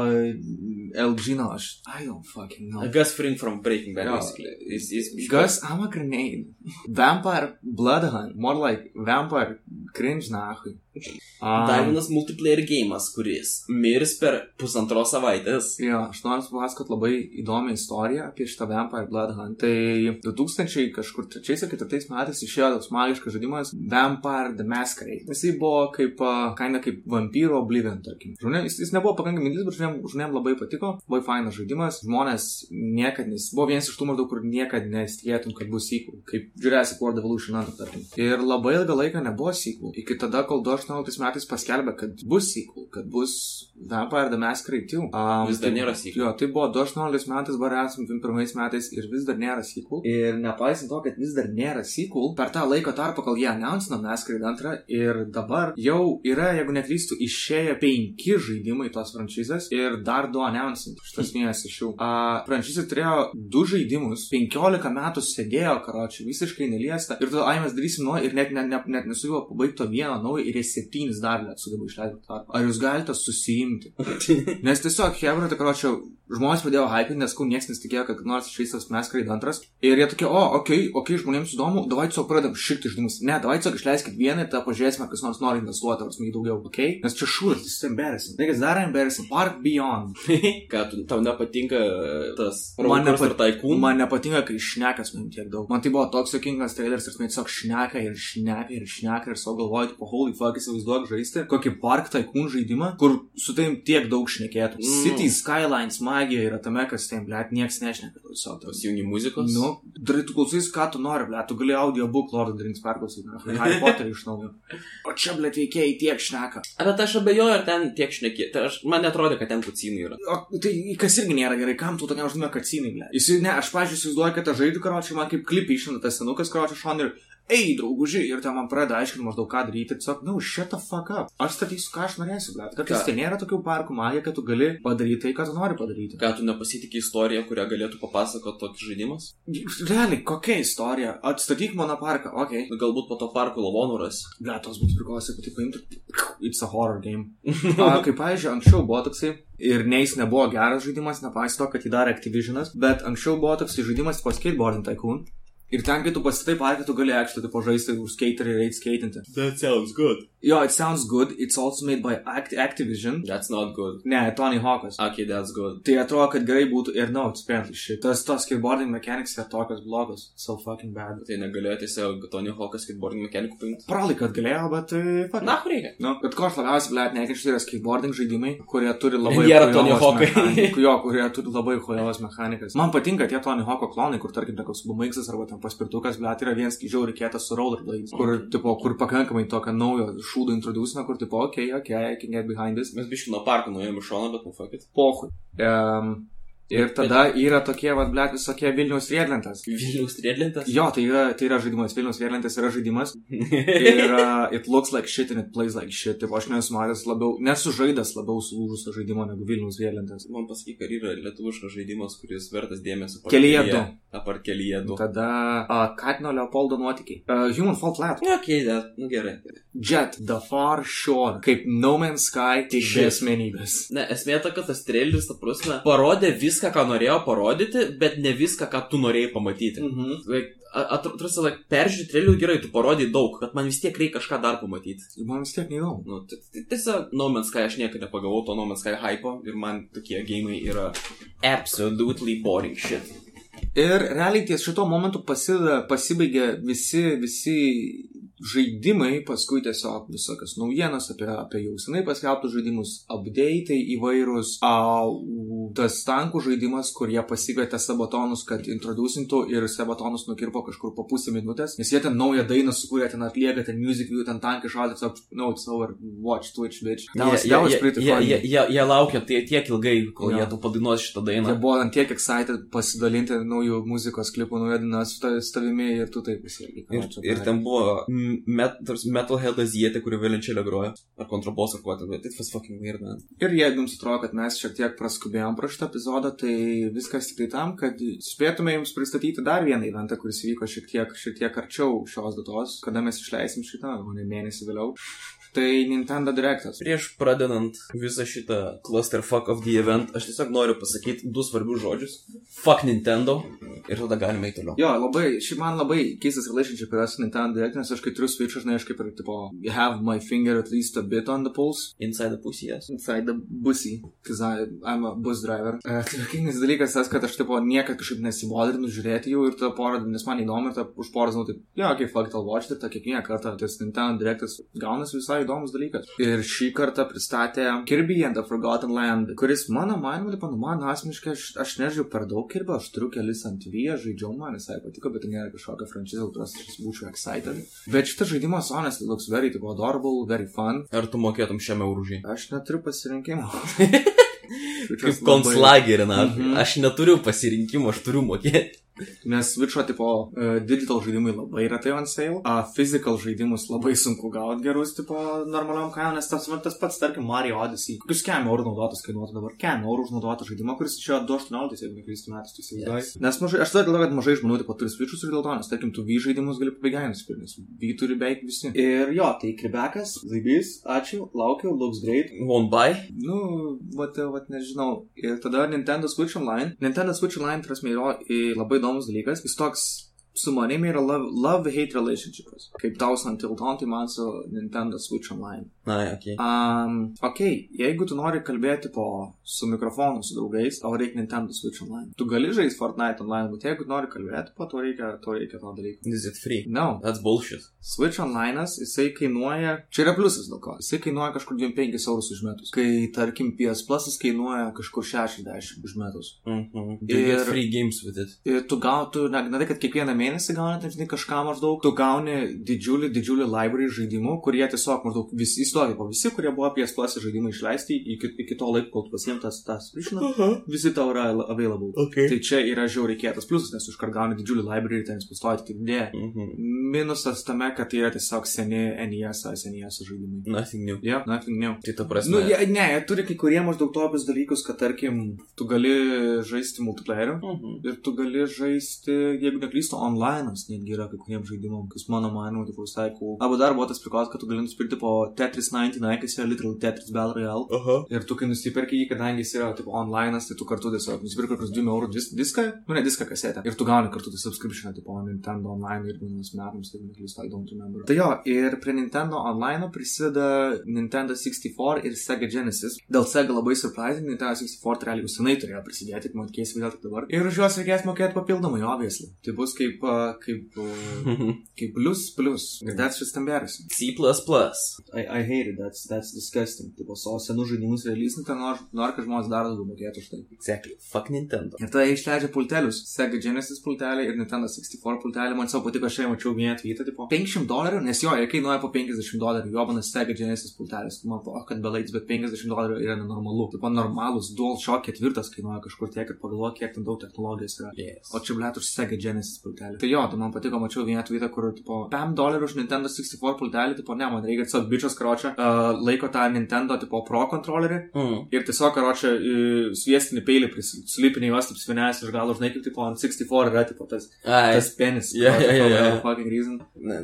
Elgino, aš, I don't fucking know. Gus Fring from Breaking Bad, Jo. basically. Jis, jis, Gus, I'm a grenade. Vampire Bloodhunt, more like Vampire Cringe, nahui. Um, Dar vienas multiplayer gėjimas, kuris mirs per pusantros savaitės. Jo, aš noriu papasakot labai įdomią istoriją apie šitą Vampire Blood Hunt. Tai 2000 kažkur 3-4 metais išėjo toks magiškas žaidimas Vampire the Masquerade. Jisai buvo kaip, kaina kaip vampyro Oblivion, tarkim. Žmonėm, jis, jis nebuvo pakankamai didelis, bet žmonėm, žmonėm labai patiko. Labai fainas žaidimas. Žmonės niekad nes... Buvo vienas iš tų maždaug, kur niekad nesitikėtum, kad bus sequel. Kaip Jurassic World Evolution 2, tarkim. Ir labai ilgą laiką nebuvo sequel. Iki tada, kol 2018 metais paskelbė, kad bus sequel, kad bus Vampire the Masquerade 2. Um, Vis dar tai- nėra sequel. Jo, tai buvo 2018 metais, dabar esame 21 metais ir vis dar nėra sequel. Ir nepaisant to, kad vis dar nėra sequel, per tą laiko tarpą, kol jie announcino Masquerade 2 ir dabar jau yra, jeigu neklystu, išėję penki žaidimai tos franšizės ir dar du announcint. Šitas vienas iš jų. Uh, franšizė turėjo du žaidimus, 15 metų sėdėjo, karočiui, visiškai neliesta. Ir tada, ai, mes darysim nuo ir net, net, net, net nesugeba pabaigti to vieno naujo ir jie septynis dar net sugeba išleisti tarpą. Ar jūs galite susiimti? Nes tiesiog, Hebra, tai karočiau, žmonės pradėjo hypinti, nes kau niekas nesitikėjo, kad nors išeis Masquerade antras. Ir jie tokie, o, okei, okay, okei, okay, žmonėms įdomu, davai tiesiog pradedam šikti žaidimus. Ne, davai tiesiog išleiskit vieną ir tada pažiūrėsime, kas nors nori investuoti, ar smai daugiau, okei? Okay? Nes čia šūdas, jis embarrassing. Niggas dar embarrassing. Park Beyond. Ką, tau nepatinka tas Man, Roller nepa Coaster Tycoon? man nepatinka, kai šnekas man tiek daug. Man tai buvo toks jokingas traileris ir man tiesiog šneka ir šneka ir šneka ir savo galvoju, tipo, holy fuck, įsivaizduok žaisti kokį Park Tycoon žaidimą, kur su tavim tiek daug šnekėtų. Mm. City Skylines magija yra tame, kas ten, blėt, niekas nešneka. Tiesiog tas. Pasijungi muzikos? Nu, darai tu klausys, ką tu nori, blėt, tu gali audiobook Lord of the Rings perklausyti, Harry Potterį iš naujo. O čia, blėt, veikėjai tiek šneka. Bet aš abejoju, ar ten tiek šneki. Tai aš, man netrodo, kad ten kucinų yra. O tai kas irgi nėra gerai, kam tu tokiam žinai kacinai, ble. Jis, ne, aš, pažiūrėjau, įsivaizduoju, kad aš žaidžiu, karočiui, man kaip klipį išlenda tas senukas, karočiui, šon ir ei, draugužiai, ir ten man pradeda aiškinti maždaug ką daryti, tiesiog, nu, fuck up. Aš statysiu, ką aš norėsiu, bet kartais tai nėra tokių parkų magija, kad tu gali padaryti tai, ką tu nori padaryti. Ką tu nepasitikė istoriją, kurią galėtų papasakoti tokį žaidimas? Realiai, kokia istorija? Atstatyk mano parką, okei. Okay. Galbūt po to parko lavonų ras. Gatos būtų priklausė, kad tai paimtų. It's a horror game. A, kaip, pavyzdžiui, anksčiau buvo toksai. Ir ne jis nebuvo geras žaidimas, nepaisant to, kad jį darė Activisionas, bet anksčiau buvo toksai žaidimas po skateboarding tycoon. Ir ten, kai tu pasitai parką, tu gali actually tipo žaisti už skaterį ir eiti skaitinti. That sounds good. Jo, it sounds good, it's also made by Act Activision. That's not good. Ne, Tony Hawkas. Okay, that's good. Tai atrodo, kad gerai būtų ir no, it's apparently shit. Tas tos skateboarding mechanics yra tokios blogos. So fucking bad. Tai negalėjo tiesiog Tony Hawkas skateboarding mechanikų paimti. Pralai, kad galėjo, bet... Uh, fuck. Na, kur reikia? Nu, bet ko aš labiausiai, blėt, nekenčiu, tai yra skateboarding žaidimai, kurie turi labai... Nėra chujovas Tony Hawkai. Jo, kurie turi labai hojovas mechanikas. Man patinka tie Tony Hawko klonai, kur, tarkim, koks BMX arba ten paspirtukas, blėt, yra vienas žiauriai kietas su rollerblades, kur, tipo, kur pakankamai tokio naujo šūdo introducina, kur, tipo, okei, okay, okei, okay, I can get behind this. Mes biškai nuo parko nuėjome iš šono, bet nu fuck it. Pohui. Um, ir tada yra tokie, vad, blėt, visokie Vilniaus riedlentas. Vilniaus triedlintas? Jo, tai yra, tai yra žaidimas, Vilniaus riedlentas yra žaidimas. Ir uh, it looks like shit and it plays like shit. Taip, aš nesu matęs labiau, nesu žaidęs labiau sulūžusio žaidimo negu Vilniaus riedlentas. Man pasakyk, ar yra lietuviškas žaidimas, kuris vertas dėmesio. Kelyje du. Apart kelyje du. Tada uh, Katino Leopoldo nuotykiai. Uh, Human Fall Flat. Ne, okay, nu gerai. gerai. Jet, The Far Shore. Kaip No Man's Sky, tik be asmenybės. Ne, esmė ta, kad tas traileris, ta prasme, parodė viską, ką norėjo parodyti, bet ne viską, ką tu norėjai pamatyti. Mhm. Like, atrodo, like, peržiūrėti trailerį gerai, tu parodai daug, bet man vis tiek reikia kažką dar pamatyti. Man vis tiek neįdomu. Nu, tiesiog No Man's Sky aš niekada nepagavau to No Man's Sky hypo ir man tokie gėjimai yra absolutely boring shit. Ir realiai ties šito momentu pasideda, pasibaigia visi, visi žaidimai, paskui tiesiog visokios naujienos apie, apie jau senai paskelbtus žaidimus, update'ai įvairūs, a, u- tas tankų žaidimas, kur jie pasikvietė sabatonus, kad introducintų ir sabatonus nukirpo kažkur po pusę minutės, nes jie ten naują dainą sukūrė, ten atlieka, ten music view, ten tankai šalia, tiesiog, no, it's over, watch Twitch, bitch. That was, that was pretty jie, funny. jie, jie, jie laukia tai tiek ilgai, kol Jo. jie tau padainuos šitą dainą. Jie buvo ant tiek excited pasidalinti naujų muzikos klipų, naują dainą su ta- su tavimi ir tu taip pasielgi. ką Ir, ir ten buvo met, tarsi Metalhead azietė, kuri vėliančelė groja. Ar kontrabos, ar kuo ten. bet It was fucking weird, man. Ir jeigu jums atrodo, kad mes šiek tiek praskubėjom pro šitą epizodą, tai viskas tik tai tam, kad spėtume jums pristatyti dar vieną eventą, kuris vyko šiek tiek, šiek tiek arčiau šios datos, kada mes išleisim šitą, o ne mėnesį vėliau. Tai Nintendo Directas. Prieš pradedant visą šitą clusterfuck of the event, aš tiesiog noriu pasakyti du svarbius žodžius. Fuck Nintendo. Ir tada galime eiti toliau. Jo, labai, šiaip man labai keistas relationship yra su Nintendo Direct, nes aš kai turiu Switch, žinai, aš kaip ir, tipo, have my finger at least a bit on the pulse. Inside the pussy, yes. inside the bussy, because I, I'm a bus driver. Uh, tai jokingas dalykas tas, kad aš tipo niekad kažkaip nesibodrinu žiūrėti jų ir tą porą, nes man įdomu ir tą už porą, žinau, taip, jo, okay, fuck, I'll watch it, tą kiekvieną kartą tas Nintendo Directas gaunasi visai įdomus dalykas. Ir šį kartą pristatė Kirby and the Forgotten Land, kuris mano manimu, tipo, nu, man asmeniškai, aš, aš nežinau per daug Kirby, aš turiu kelis ant vyja, žaidžiau, man visai patiko, bet tai nėra kažkokia franšizė, kurios aš būčiau excited. Bet šitas žaidimas, honestly, looks very, adorable, very fun. Ar tu mokėtum šiame eurūžiai? Aš neturiu pasirinkimo. Kaip konclagerį, na. Mhm. Aš neturiu pasirinkimo, aš turiu mokėti. Nes Switch'o tipo uh, digital žaidimai labai retai on sale, a physical žaidimus labai sunku gauti gerus, tipo normaliom kainom, nes tas, tas pats, tarkim, Mario Odyssey, kokius kem eurų naudotas kainuotų dabar, kem eurų už naudotą žaidimą, kuris išėjo 2.18, jeigu neklystu metais, tu įsivaizduoji. Yes. Nes mažai, aš tada galvoju, kad mažai žmonių tipo turi Switch'us ir dėl to, nes tarkim, tu V žaidimus gali pabaigai nusipirkti, nes V turi beveik visi. Ir jo, tai kribekas, zaibys, ačiū, laukiu, looks great. Won't buy. Nu, vat, vat nežinau. Ir tada Nintendo Switch Online. Nintendo Switch Online, prasme, yra i, labai įdomus dalykas. Jis toks su manimi yra love- love-hate relationshipas. Kaip Thousand Until Dawn, tai man su Nintendo Switch Online. Na, okei. Um, ok, jeigu tu nori kalbėti po, su mikrofonu, su draugais, tau reikia Nintendo Switch Online. Tu gali žaisti Fortnite online, bet jeigu nori kalbėti, po to reikia, to reikia to dalyko. Is it free? No. That's bullshit. Switch Online'as, jisai kainuoja, čia yra pliusas dėl ko, jisai kainuoja kažkur 25 eurus už metus, kai tarkim PS Plus'as kainuoja kažkur 60 už metus. Mhm. You get Ir- free games with it. Ir tu gautų, ne, ne tai, kad kiekvieną mėnesį gauni, tai kažką maždaug, tu gauni didžiulį, didžiulį library žaidimų, kurie tiesiog maždaug visi įstovi, po visi, kurie buvo PS Plus žaidimai išleisti iki, iki to laiko, kol pasiimtas tas subscription, Aha. visi tau yra available. Okay. Tai čia yra žiauriai kietas pliusas, nes iškart gauni didžiulį library, ten pastoji tik dėja. Mhm. Minusas tame, kad tai yra tiesiog seni NES, SNES žaidimai. Nothing new. Yeah, nothing new. Tai ta prasme. Nu, jie, ne, jie turi kai kurie maždaug tokius dalykus, kad tarkim, tu gali žaisti multiplayeriu Mhm. ir tu gali žaisti, jeigu neklystu, online'as netgi yra kai kuriems žaidimam, kas mano manimu, tai visai cool. Arba dar buvo tas prikos, kad tu gali nusipirkti po Tetris 99, kas yra literal Tetris Battle Royale. Aha. Ir tu, kai nusiperki jį, kadangi jis yra tipo online'as, tai tu kartu tiesiog nusipirki kokius 2 eurų dis diską, nu ne diską kasetę. Ir tu gauni kartu tą subscription, tipo Nintendo Online ir vienus metams, jeigu neklystu, I don't remember. Tai jo, ir prie Nintendo Online prisideda Nintendo 64 ir Sega Genesis. Dėl Sega labai surprising, Nintendo 64 tai realiai senai turėjo prisidėti, keisi vėl tik dabar. Ir už juos reikės mokėti papildomai, obviously. Tai bus kaip, uh, kaip, uh, kaip plus plus. Ir that's just embarrassing. C. I, I hate it, that's, that's disgusting. Tipo, savo senų žaidimus releasinti, nori, nori, kad žmonės dar daugiau mokėtų už tai. Exactly. Fuck Nintendo. Ir tada išleidžia pultelius. Sega Genesis pultelį ir Nintendo 64 pultelį. Man savo patiko, aš šiandien mačiau vieną tweetą, tipo 500 dolerių, nes jo, jie kainuoja po 50 dolerių. Jo, manas Sega Genesis pultelis. Man, o kad belaiks, bet 50 dolerių yra nenormalu. Tipo, normalus DualShock ketvirtas kainuoja kažkur tiek ir pagalvoju, kiek ten daug technologijos yra. Yes. O čia blėt už Sega Genesis pultelį. Tai jo, tai man patiko, mačiau vieną tweetą, kur, tipo, 5 dolerių už Nintendo 64 pultelį, tipo, ne, man reikia tiesiog bičias karočią, uh, laiko tą Nintendo, tipo, Pro kontrolerį Mm. ir tiesiog karočią uh, sviestinį peilį prisilipinį juos taip svinęs iš galo, žinai, kaip, tipo, ant 64 yra, tipo, tas, Ai. tas penis. Jo. Fucking reason. Ne,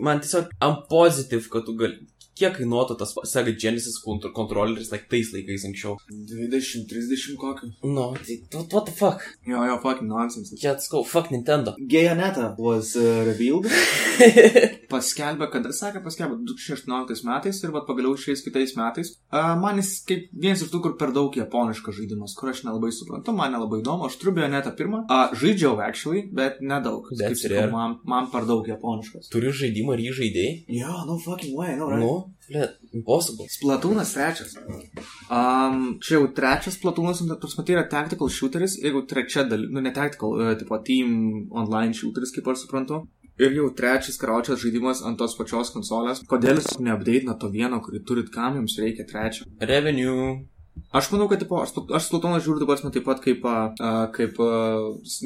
man tiesiog am pozitiv, kad tu gali. Kiek kainuotų tas Sega Genesis kont- kontroleris, like tais laikais anksčiau? 20-30 kokį. Nu, tai what, what the fuck? Jo, jo, fucking nonsense. Čia atskau, fuck Nintendo. Gayaneta was uh, revealed. paskelbė, kada sakė, paskelbė 2018 metais ir vat pagaliau šiais kitais metais. Uh, man jis kaip vienas iš tų, kur per daug japoniškas žaidimas, kur aš nelabai suprantu, man nelabai įdomu, aš turiu Gayanetą pirmą. Uh, žaidžiau, actually, bet nedaug. Kaip That's sakau, rare. man, man per daug japoniškas. Turiu žaidimą ir jį žaidėjai? Jo, no fucking way, no, right? Nu, blėt, impossible. Splatoūnas trečias. Um, čia jau trečias Splatoūnas, nu, tas matai, yra tactical shooteris, jeigu trečia dalis, nu ne tactical, uh, tipo team online shooteris, kaip aš suprantu. Ir jau trečias karaučias žaidimas ant tos pačios konsolės. Kodėl jūs neapdeitina to vieno, kurį turit, kam jums reikia trečio? Revenue. Aš manau, kad tipo, aš, aš Splatoną žiūriu dabar taip pat kaip, a, a, kaip a,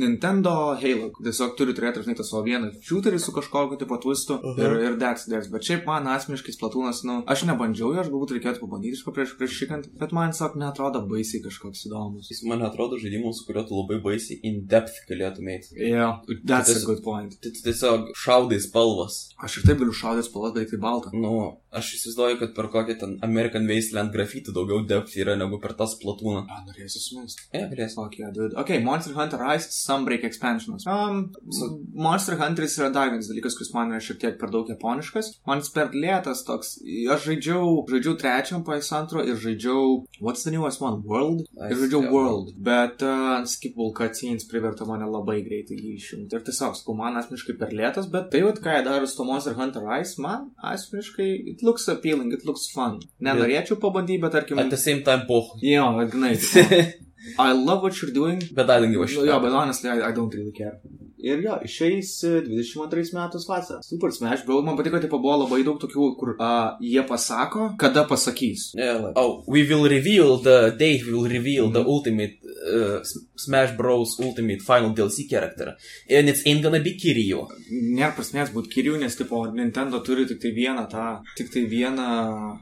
Nintendo Halo. Tiesiog turi turėti, žinai, tą savo vieną shooterį su kažkokiu tipo twistu uh -huh. ir, ir that's this. Bet šiaip man asmeniškai Splatonas, nu, aš nebandžiau, jo, aš galbūt reikėtų pabandyti iš prieš, prieš šikant, bet man, sak, netrodo baisiai kažkoks įdomus. Jis man atrodo žaidimas, su kuriuo tu labai baisiai in depth galėtum eiti. Yeah, that's a Tas- good point. Tai tu tiesiog šaudai spalvas. Aš ir taip galiu šaudęs spalvas, bet tai balta. Nu, aš įsivaizduoju, kad per kokią ten American Wasteland grafitį daugiau depth yra negu per tas platūną. A, norėsiu sumest. E, galės. Fuck yeah, dude. Okay, Monster Hunter Rise Sunbreak expansionas. Um, so, Monster Hunteris yra dar vienas dalykas, kuris man yra šiek tiek per daug japoniškas. Man jis per lėtas toks. Aš žaidžiau, žaidžiau trečiam PS2 ir žaidžiau, what's the newest one? World? Ir žaidžiau Yeah. World. Bet uh, unskippable cutscenes privertė mane labai greitai jį išjungti. Ir tiesiog, sakau, man asmeniškai per lėtas, bet tai, vat, ką jie daro su to Monster Hunter Rise, man asmeniškai, it looks appealing, it looks fun. Nenorėčiau pabandyti, bet tarkim... At the same time, poh. Jo, tipo, I love what you're doing, Bet I don't give a shit. Jo, bet honestly, I, I don't really care. Ir jo, išeis e, 22 metus vasarą. Super Smash Bros. Man patiko, tipo, buvo labai daug tokių, kur uh, jie pasako, kada pasakys. Yeah, like, oh, we will reveal the date, we will reveal the Mhm. ultimate uh, Smash Bros. Ultimate Final DLC character. And it's ain't gonna be Kiryu. Nėra prasmės būti kirių, nes, tipo, Nintendo turi tik tai vieną tą, tik tai vieną,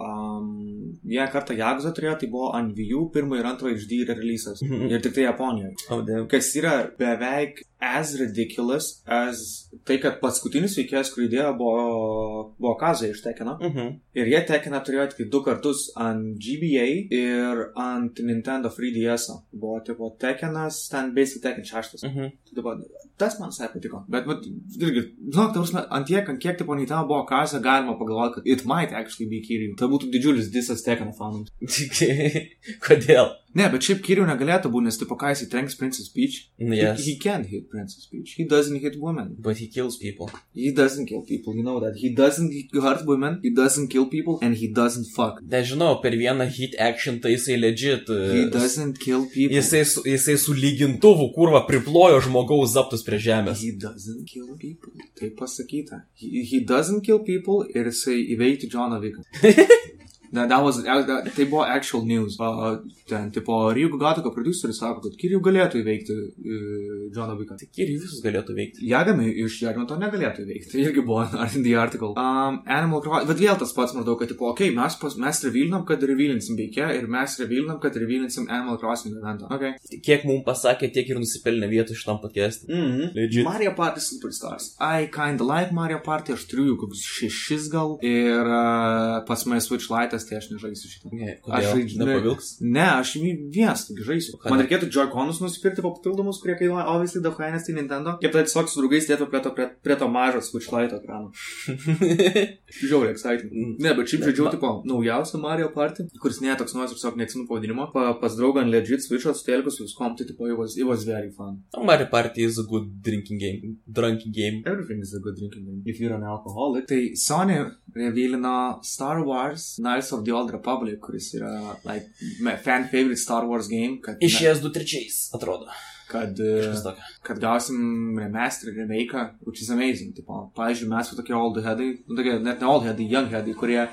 um, vieną kartą Jaguza turėjo, tai buvo ant Vijų, pirmą ir antrą HD releasas. Mhm. Ir tik tai Japonijoje. Oh, damn. kas yra beveik as ridiculous as tai, kad paskutinis veikėjas, kurį įdėjo, buvo, buvo Kazai iš Tekino. Mhm. Ir jie Tekiną turėjo tik du kartus ant GBA ir ant Nintendo 3DS. -o. Buvo tipo Tekinas, ten basic Tekin 6. Mhm. Tai tipo, tas man visai patiko. Bet, bet irgi, žinok, tavus, ant tiek, ant kiek tipo Nintendo buvo Kazai, galima pagalvoti, kad it might actually be Kiryu. Tai būtų didžiulis disas Tekino fanams. Kodėl? Ne, bet šiaip Kiriu negalėtų būti, nes tipo ką jis trenks Princess Peach. Yes. He, he can't hit Princess Peach. He doesn't hit women. But he kills people. He doesn't kill people, you know that. He doesn't hurt women, he doesn't kill people, and he doesn't fuck. Nežinau, per vieną hit action tai jisai legit. He uh, doesn't kill people. Jisai, jisai su lygintuvu kurva priplojo žmogaus zaptus prie žemės. He doesn't kill people. Tai pasakyta. He, he doesn't kill people ir jisai įveikti Johną Viką. That, that was, that, tai buvo actual news. Uh, ten, tipo, Rygo Gatako produceris sako, kad Kiriju galėtų įveikti uh, Johną Viką. Tik ir visus galėtų veikti. Jagami iš Jagami to negalėtų įveikti. Tai irgi buvo in the article. Um, Animal Crossing, bet vėl tas pats maždaug, kad, tipo, okei, okay, mes, pas, mes revealinam, kad revealinsim veikia ir mes revealinam, kad revealinsim Animal Crossing eventą. Okay. Kiek mums pasakė, tiek ir nusipelnė vietų šitam podcast'e. Mm -hmm. Legit. Mario Party Superstars. I kinda like Mario Party, aš turiu jų kokius šešis gal. Ir uh, pas mane Switch Lite'as, tai aš nežaisiu šitą. Ne, Aš kodėl? žaidžiu. Nepavilks. Ne, aš vienas tik žaisiu. Ką Man ne? reikėtų Joy-Conus nusipirkti papildomus, kurie kainuoja, obviously, daug kainas tai Nintendo. Kaip tai tiesiog su draugais dėtų prie to, prie, prie to mažo Switch Lite ekrano. Žiauriai exciting. Ne, bet šiaip žaidžiau, tipo, naujausią Mario Party, kuris nėra toks naujas, tiesiog neatsimenu pavadinimo. Pa, pas draugą legit Switch'o sutelkus viskom, tai tipo, it was, it was very fun. Mario Party is a good drinking game. Drunky game. Everything is a good drinking game if you're an alcoholic. Tai Sony revealino Star Wars Knights of the Old Republic, kuris yra like my fan favorite Star Wars game, kad, Išėjęs 2-3, atrodo. kad, e, kad gausim remaster, remake, which is amazing. Tipo, pavyzdžiui, mes tokie old headai, nu, tokie net ne old headai, young headai, kurie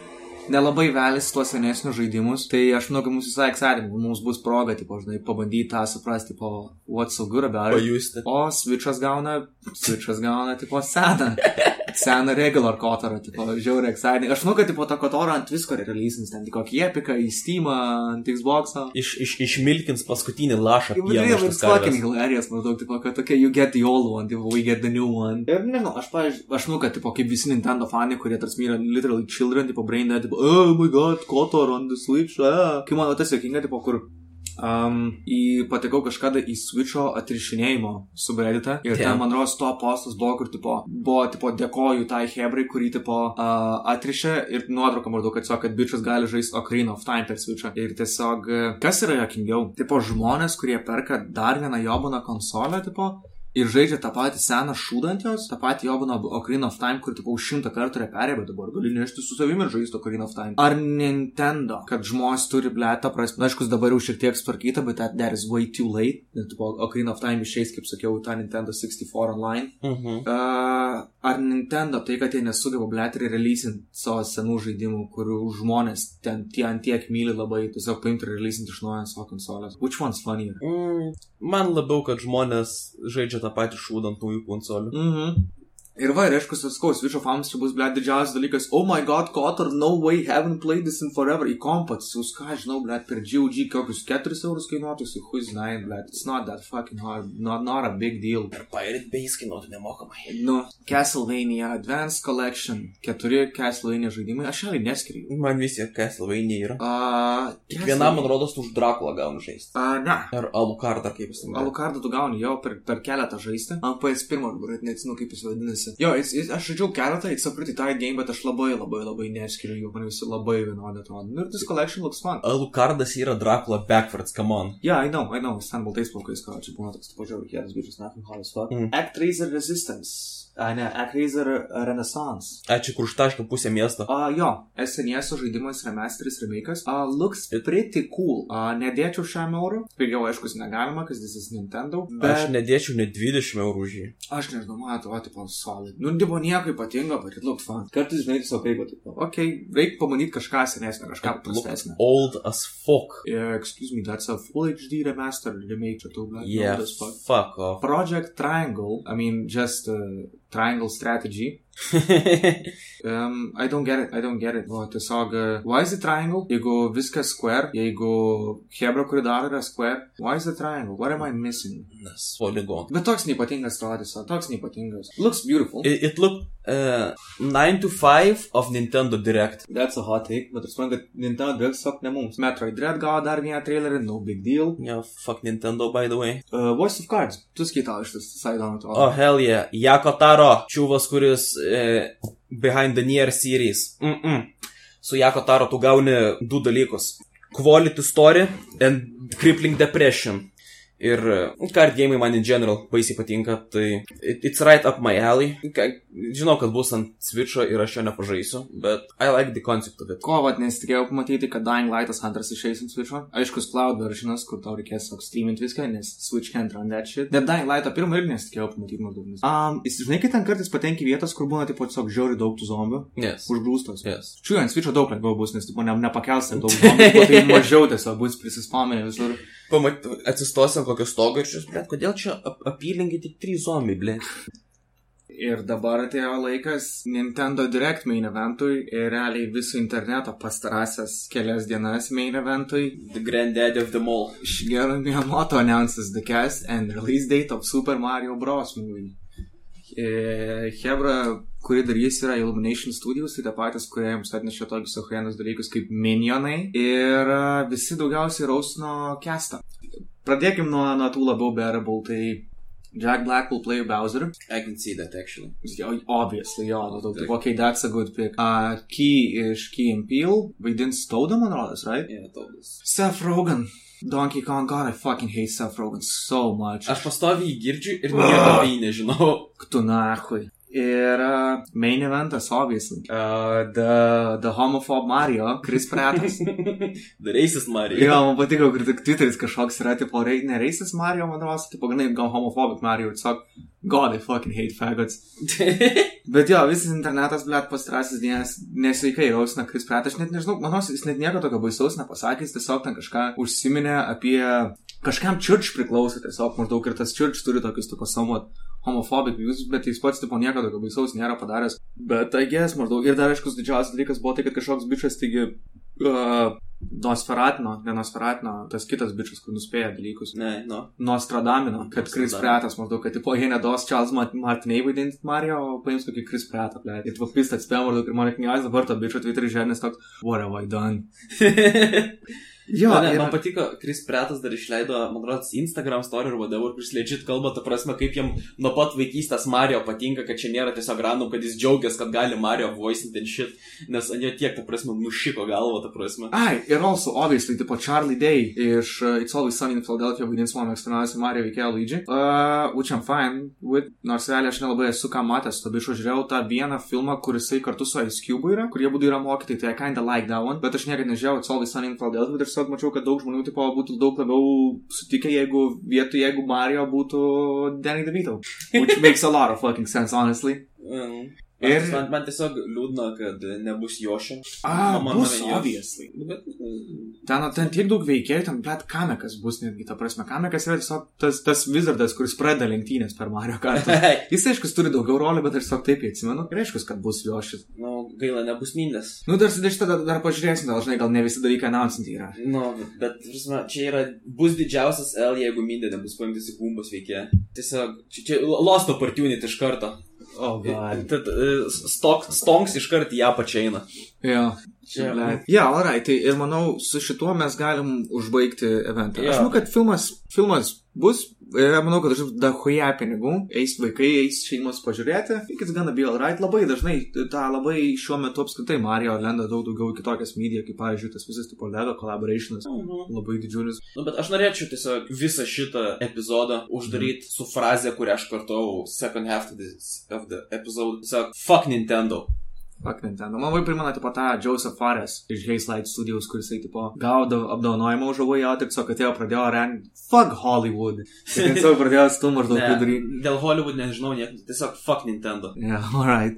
nelabai velis tuos senesnius žaidimus, tai aš manau, kad mums visai exciting, mums bus proga, tipo, žinai, pabandyti tą suprasti, tipo, what's so good about it. Pajusti. O Switch'as gauna, Switch'as gauna, tipo, seną. Seną regular kotorą, tipo, žiauriai exciting. Aš manau, kad, tipo, tą kotorą ant visko releasins, ten tik kokį epiką, į Steamą, ant Xbox'ą. Iš, iš, išmilkins paskutinį lašą. Really, tos it's fucking hilarious, maždaug, tipo, kad tokia, you get the old one, tipo, we get the new one. Ir nežinau, aš, pavyzdžiui, aš manau, kad, tipo, kaip visi Nintendo fanai, kurie tarsi yra literally children, tipo, brain dead, tipo, oh my god, Kotor on the Switch, ah. Kai man tas jokinga, tipo, kur Um, į, patekau kažkada į Switch'o atrišinėjimo subredditą ir Damn. ten, man rodos, to postas buvo, kur, tipo, buvo, tipo, dėkoju tai hebrai, kurį, tipo, uh, atrišė ir nuotrauką maždaug, kad tiesiog, kad bičias gali žaisti Ocarina of Time per Switch'ą. Ir tiesiog, kas yra jokingiau? Tipo, žmonės, kurie perka dar vieną jobuną konsolę, tipo, ir žaidžia tą patį seną šūdą ant jos, tą patį jobuną Ocarina of Time, kur, tipo, už šimtą kartų yra perėję, bet dabar gali nešti su savimi ir žaisti Ocarina of Time. Ar Nintendo, kad žmonės turi, ble, tą prasme, aišku, dabar jau šiek tiek sparkyta, bet that, that is way too late, nes, tipo, Ocarina of Time išeis, kaip sakiau, tą Nintendo 64 online. Mhm. Uh, ar Nintendo tai, kad jie nesugeba blėti ir releasinti savo senų žaidimų, kurių žmonės ten tie ant tiek myli labai, tiesiog paimti ir releasinti iš naujo ant savo konsolės. Which one's funnier? Mm, man labiau, kad žmonės žaidžia tą patį šūdą ant naujų konsolių. Mhm. Ir va, ir aišku, sakau, Switch fans čia bus, blėt, didžiausias dalykas. Oh my god, Kotor, no way, haven't played this in forever. Į kompats, jūs ką, žinau, blėt, per GOG kokius 4 eurus kainuotų, su who's nine, blėt. It's not that fucking hard, not, not a big deal. Ir Pirate Base kainuotų nemokamai. Nu, Castlevania Advanced Collection, keturi Castlevania žaidimai, aš realiai neskiriu. Man visi Castlevania yra. Uh, Kiekvienam, man rodos, už Drakulą gauni žaisti. Uh, ne. Ar Alucard, ar kaip jis ten. Alucardą tu gauni jo per, per keletą žaisti. Ant PS1, dabar net neatsinu, kaip jis vadinasi. Jo, jis, jis, aš žaidžiau keletą, it's a pretty tight game, bet aš labai labai labai neskiriu jų, man visi labai vienodai atrodo. Nu, Ir this collection looks fun. Alucardas yra Dracula backwards, come on. Yeah, I know, I know, jis ten baltais plaukais, ką čia būna toks, pažiūrėjau, kietas bičias, nothing hard as fuck. Mm. Actraiser Resistance. A, ne, Actraiser Renaissance. Ačiū, kur užtaškė pusę miesto. Uh, jo, SNES žaidimas remasteris remake'as. Uh, looks pretty cool. Uh, nedėčiau šiam eurų. Pigiau, aišku, negalima, kas this is Nintendo. Bet... Aš nedėčiau net 20 eurų už jį. Aš nežinau, man atrodo, tipo, solid. Nu, tipo, nieko ypatingo, bet it looks fun. Kartais, žinai, tiesiog kaip, tipo, okei, okay, reikia pamanyti kažką senesnio, kažką prastesnio. old as fuck. Yeah, excuse me, that's a full HD remaster remake, čia tau, bet, Yeah, fuck off. Project Triangle, I mean, just uh, Triangle Strategy. Um, I don't get it, I don't get it. O, tiesiog, uh, why is it triangle? Jeigu viskas square, jeigu Hebra, kuri daro, yra square, why is it triangle? What am I missing? Nes poligon. Bet toks neypatingas atrodys, o toks neypatingas. Looks beautiful. It, it looked uh, 9 to 5 of Nintendo Direct. That's a hot take, bet suprantu, kad Nintendo Direct sak ne mums. Metroid Dread gavo dar vieną trailerį, no big deal. Yeah, fuck Nintendo, by the way. Uh, Voice of Cards. Tu skaitau iš tas, visai įdomu atrodo. Oh, hell yeah. Jako Taro, čiūvas, kuris uh, behind the near series. Mm -mm. Su Jako Taro tu gauni du dalykus. quality story and crippling depression. Ir uh, card game man in general baisiai patinka, tai it, it's right up my alley. Žinau, kad bus ant switcho ir aš jo nepažaisiu, bet I like the concept of it. Ko vat nesitikėjau pamatyti, kad Dying Lightas antras išeis ant Switch'o. Aiškus cloud versionas, kur tau reikės tiesiog streaminti viską, nes Switch can't run that shit. Bet Dying Light'ą pirmą irgi nesitikėjau pamatyti maždaug. Nes... Um, jis žinai, kai ten kartais patenki vietas, kur būna tipo tiesiog žiauri daug tų zombių. Yes. Užgrūstos. Yes. Čiū, ant Switch'o daug lengviau bus, nes tipo ne, nepakels tiek daug zombių, tai mažiau tiesiog bus prisispaminę visur. Pamat, atsistosi ant kokio stogo ir šis, blėt, kodėl čia ap apylinkiai tik trys zombiai, blėt. Ir dabar atėjo laikas Nintendo Direct main eventui ir realiai viso interneto pastarąsias kelias dienas main eventui. The granddaddy of them all. Shigeru Miyamoto announces the cast and release date of Super Mario Bros. movie. Hebra, kuri darys yra Illumination Studios, tai tie patys, kurie jums atnešė tokius ohienus dalykus kaip minionai. Ir visi daugiausiai rausino castą. Pradėkim nuo, nuo tų labiau bearable, tai Jack Black will play Bowser. I can see that actually. Yeah, obviously, jo, nu, tai, okay, that's a good pick. Uh, Key iš Key and Peel vaidins Taudą, man rodos, right? Yeah, tautas. Seth Rogen. Donkey Kong, god, I fucking hate Seth Rogen so much. Aš pastoviai jį girdžiu ir nieko apie jį nežinau. Tu nahui. Ir uh, main eventas, obviously. Uh, the, the homophobe Mario, Chris Pratas. The racist Mario. jo, man patiko, kur tik Twitteris kažkoks yra, tipo, rei, ne racist Mario, man atrodo, tipo, ganai gal homophobic Mario, tiesiog, god, I fucking hate faggots. Bet jo, visas internetas, blėt, pastarasis dienas nesveikai rausina Chris Pratt. Aš net nežinau, manau, jis net nieko tokio baisaus nepasakė, jis tiesiog ten kažką užsiminė apie kažkam church priklauso tiesiog maždaug ir tas church turi tokius, tipo, somewhat homophobic views, bet jis pats, tipo, nieko tokio baisaus nėra padaręs. Bet, I guess, maždaug. Ir dar, aiškus, didžiausias dalykas buvo tai, kad kažkoks bičias, taigi, uh, Nosferatino, ne Nosferatino, tas kitas bičias, kur nuspėja dalykus. Ne, no. Nostradamino, kad Chris. Pratas maždaug, kad tipo jie nedos Charles Mart- Martinai vaidinti Mario, o paims kokį Chris Pratą, ble. Ir tipo pist atspėjo maždaug ir man knygas dabar to bičio Twitter'į žemės toks, what have I done? Jo, ne, ir- man patiko, Chris Pretas dar išleido, man rodos, Instagram story ir whatever, kuris legit kalba, ta prasme, kaip jam nuo pat vaikystės Mario patinka, kad čia nėra tiesiog random, kad jis džiaugiasi, kad gali Mario voicinti and shit, nes ant jo tiek, ta prasme, nušiko galvo, ta prasme. Ai, ir also, obviously, tipo Charlie Day iš uh, It's Always Sunny in Philadelphia vaidins mano mėgstamiausią Mario veikėją Luigi. Uh, which I'm fine with, nors realiai aš nelabai esu ką matęs, tada aš žiūrėjau tą vieną filmą, kur jisai kartu su Ice Cube yra, kurie būdų yra mokytojai, tai I kinda like that one, bet aš niekada nežiūrėjau It's Always Sunny in Philadelphia, tiesiog mačiau, kad daug žmonių tipo būtų daug labiau sutikę, jeigu vietoj, jeigu Mario būtų Danny DeVito. Which makes a lot of fucking sense, honestly. Mm. Ir-. Man, man tiesiog liūdna, kad nebus Jošio. Ah, Man- bus, obviously. Bet, mm, Ten, ten tiek daug veikėjų, ten, bet kamekas bus netgi, ta prasme, kamekas yra tiesiog tas, tas wizardas, kuris pradeda lenktynės per Mario Kart. Jis aiškus turi daugiau rolių, bet aš tiesiog taip jį atsimenu. Ir aiškus, kad bus jo šis. nu, gaila, nebus mindės. Nu, dar sudėš tada dar pažiūrėsim, gal žinai, gal ne visi dalykai announcinti yra. Nu, bet, prasme, čia yra, bus didžiausias L, jeigu mindė nebus paimtas į kumbos veikėją. Tiesiog, čia, čia lost opportunity iš karto. Oh, stok, stonks iš karto į ją pačią eina. Jo. Čia- Ja, yeah, alright, tai ir manau, su šituo mes galim užbaigti eventą. Jo. Aš manau, kad filmas, filmas bus, ir manau, kad aš da huja pinigų, eis vaikai, eis šeimos pažiūrėti, it's gonna be alright, labai dažnai, tą labai šiuo metu apskritai Mario lenda daug daugiau į kitokias mediją, kaip pavyzdžiui, tas visas tipo Lego collaborationas, Mhm. labai didžiulis. Nu, bet aš norėčiau tiesiog visą šitą epizodą uždaryti su fraze, kurią aš kartuau second half of the episode. Tiesiog, fuck Nintendo. Fuck Nintendo. Man labai primena, tipo, tą Joseph Fares iš Haze Light Studios, kuris, tipo, gaudo apdovanojimą už Away Out ir tiesiog atėjo, pradėjo ren... Fuck Hollywood. Ir tiesiog pradėjo stumą maždaug Ne, vidurį. dėl Hollywood nežinau, niek, tiesiog fuck Nintendo. Yeah, alright.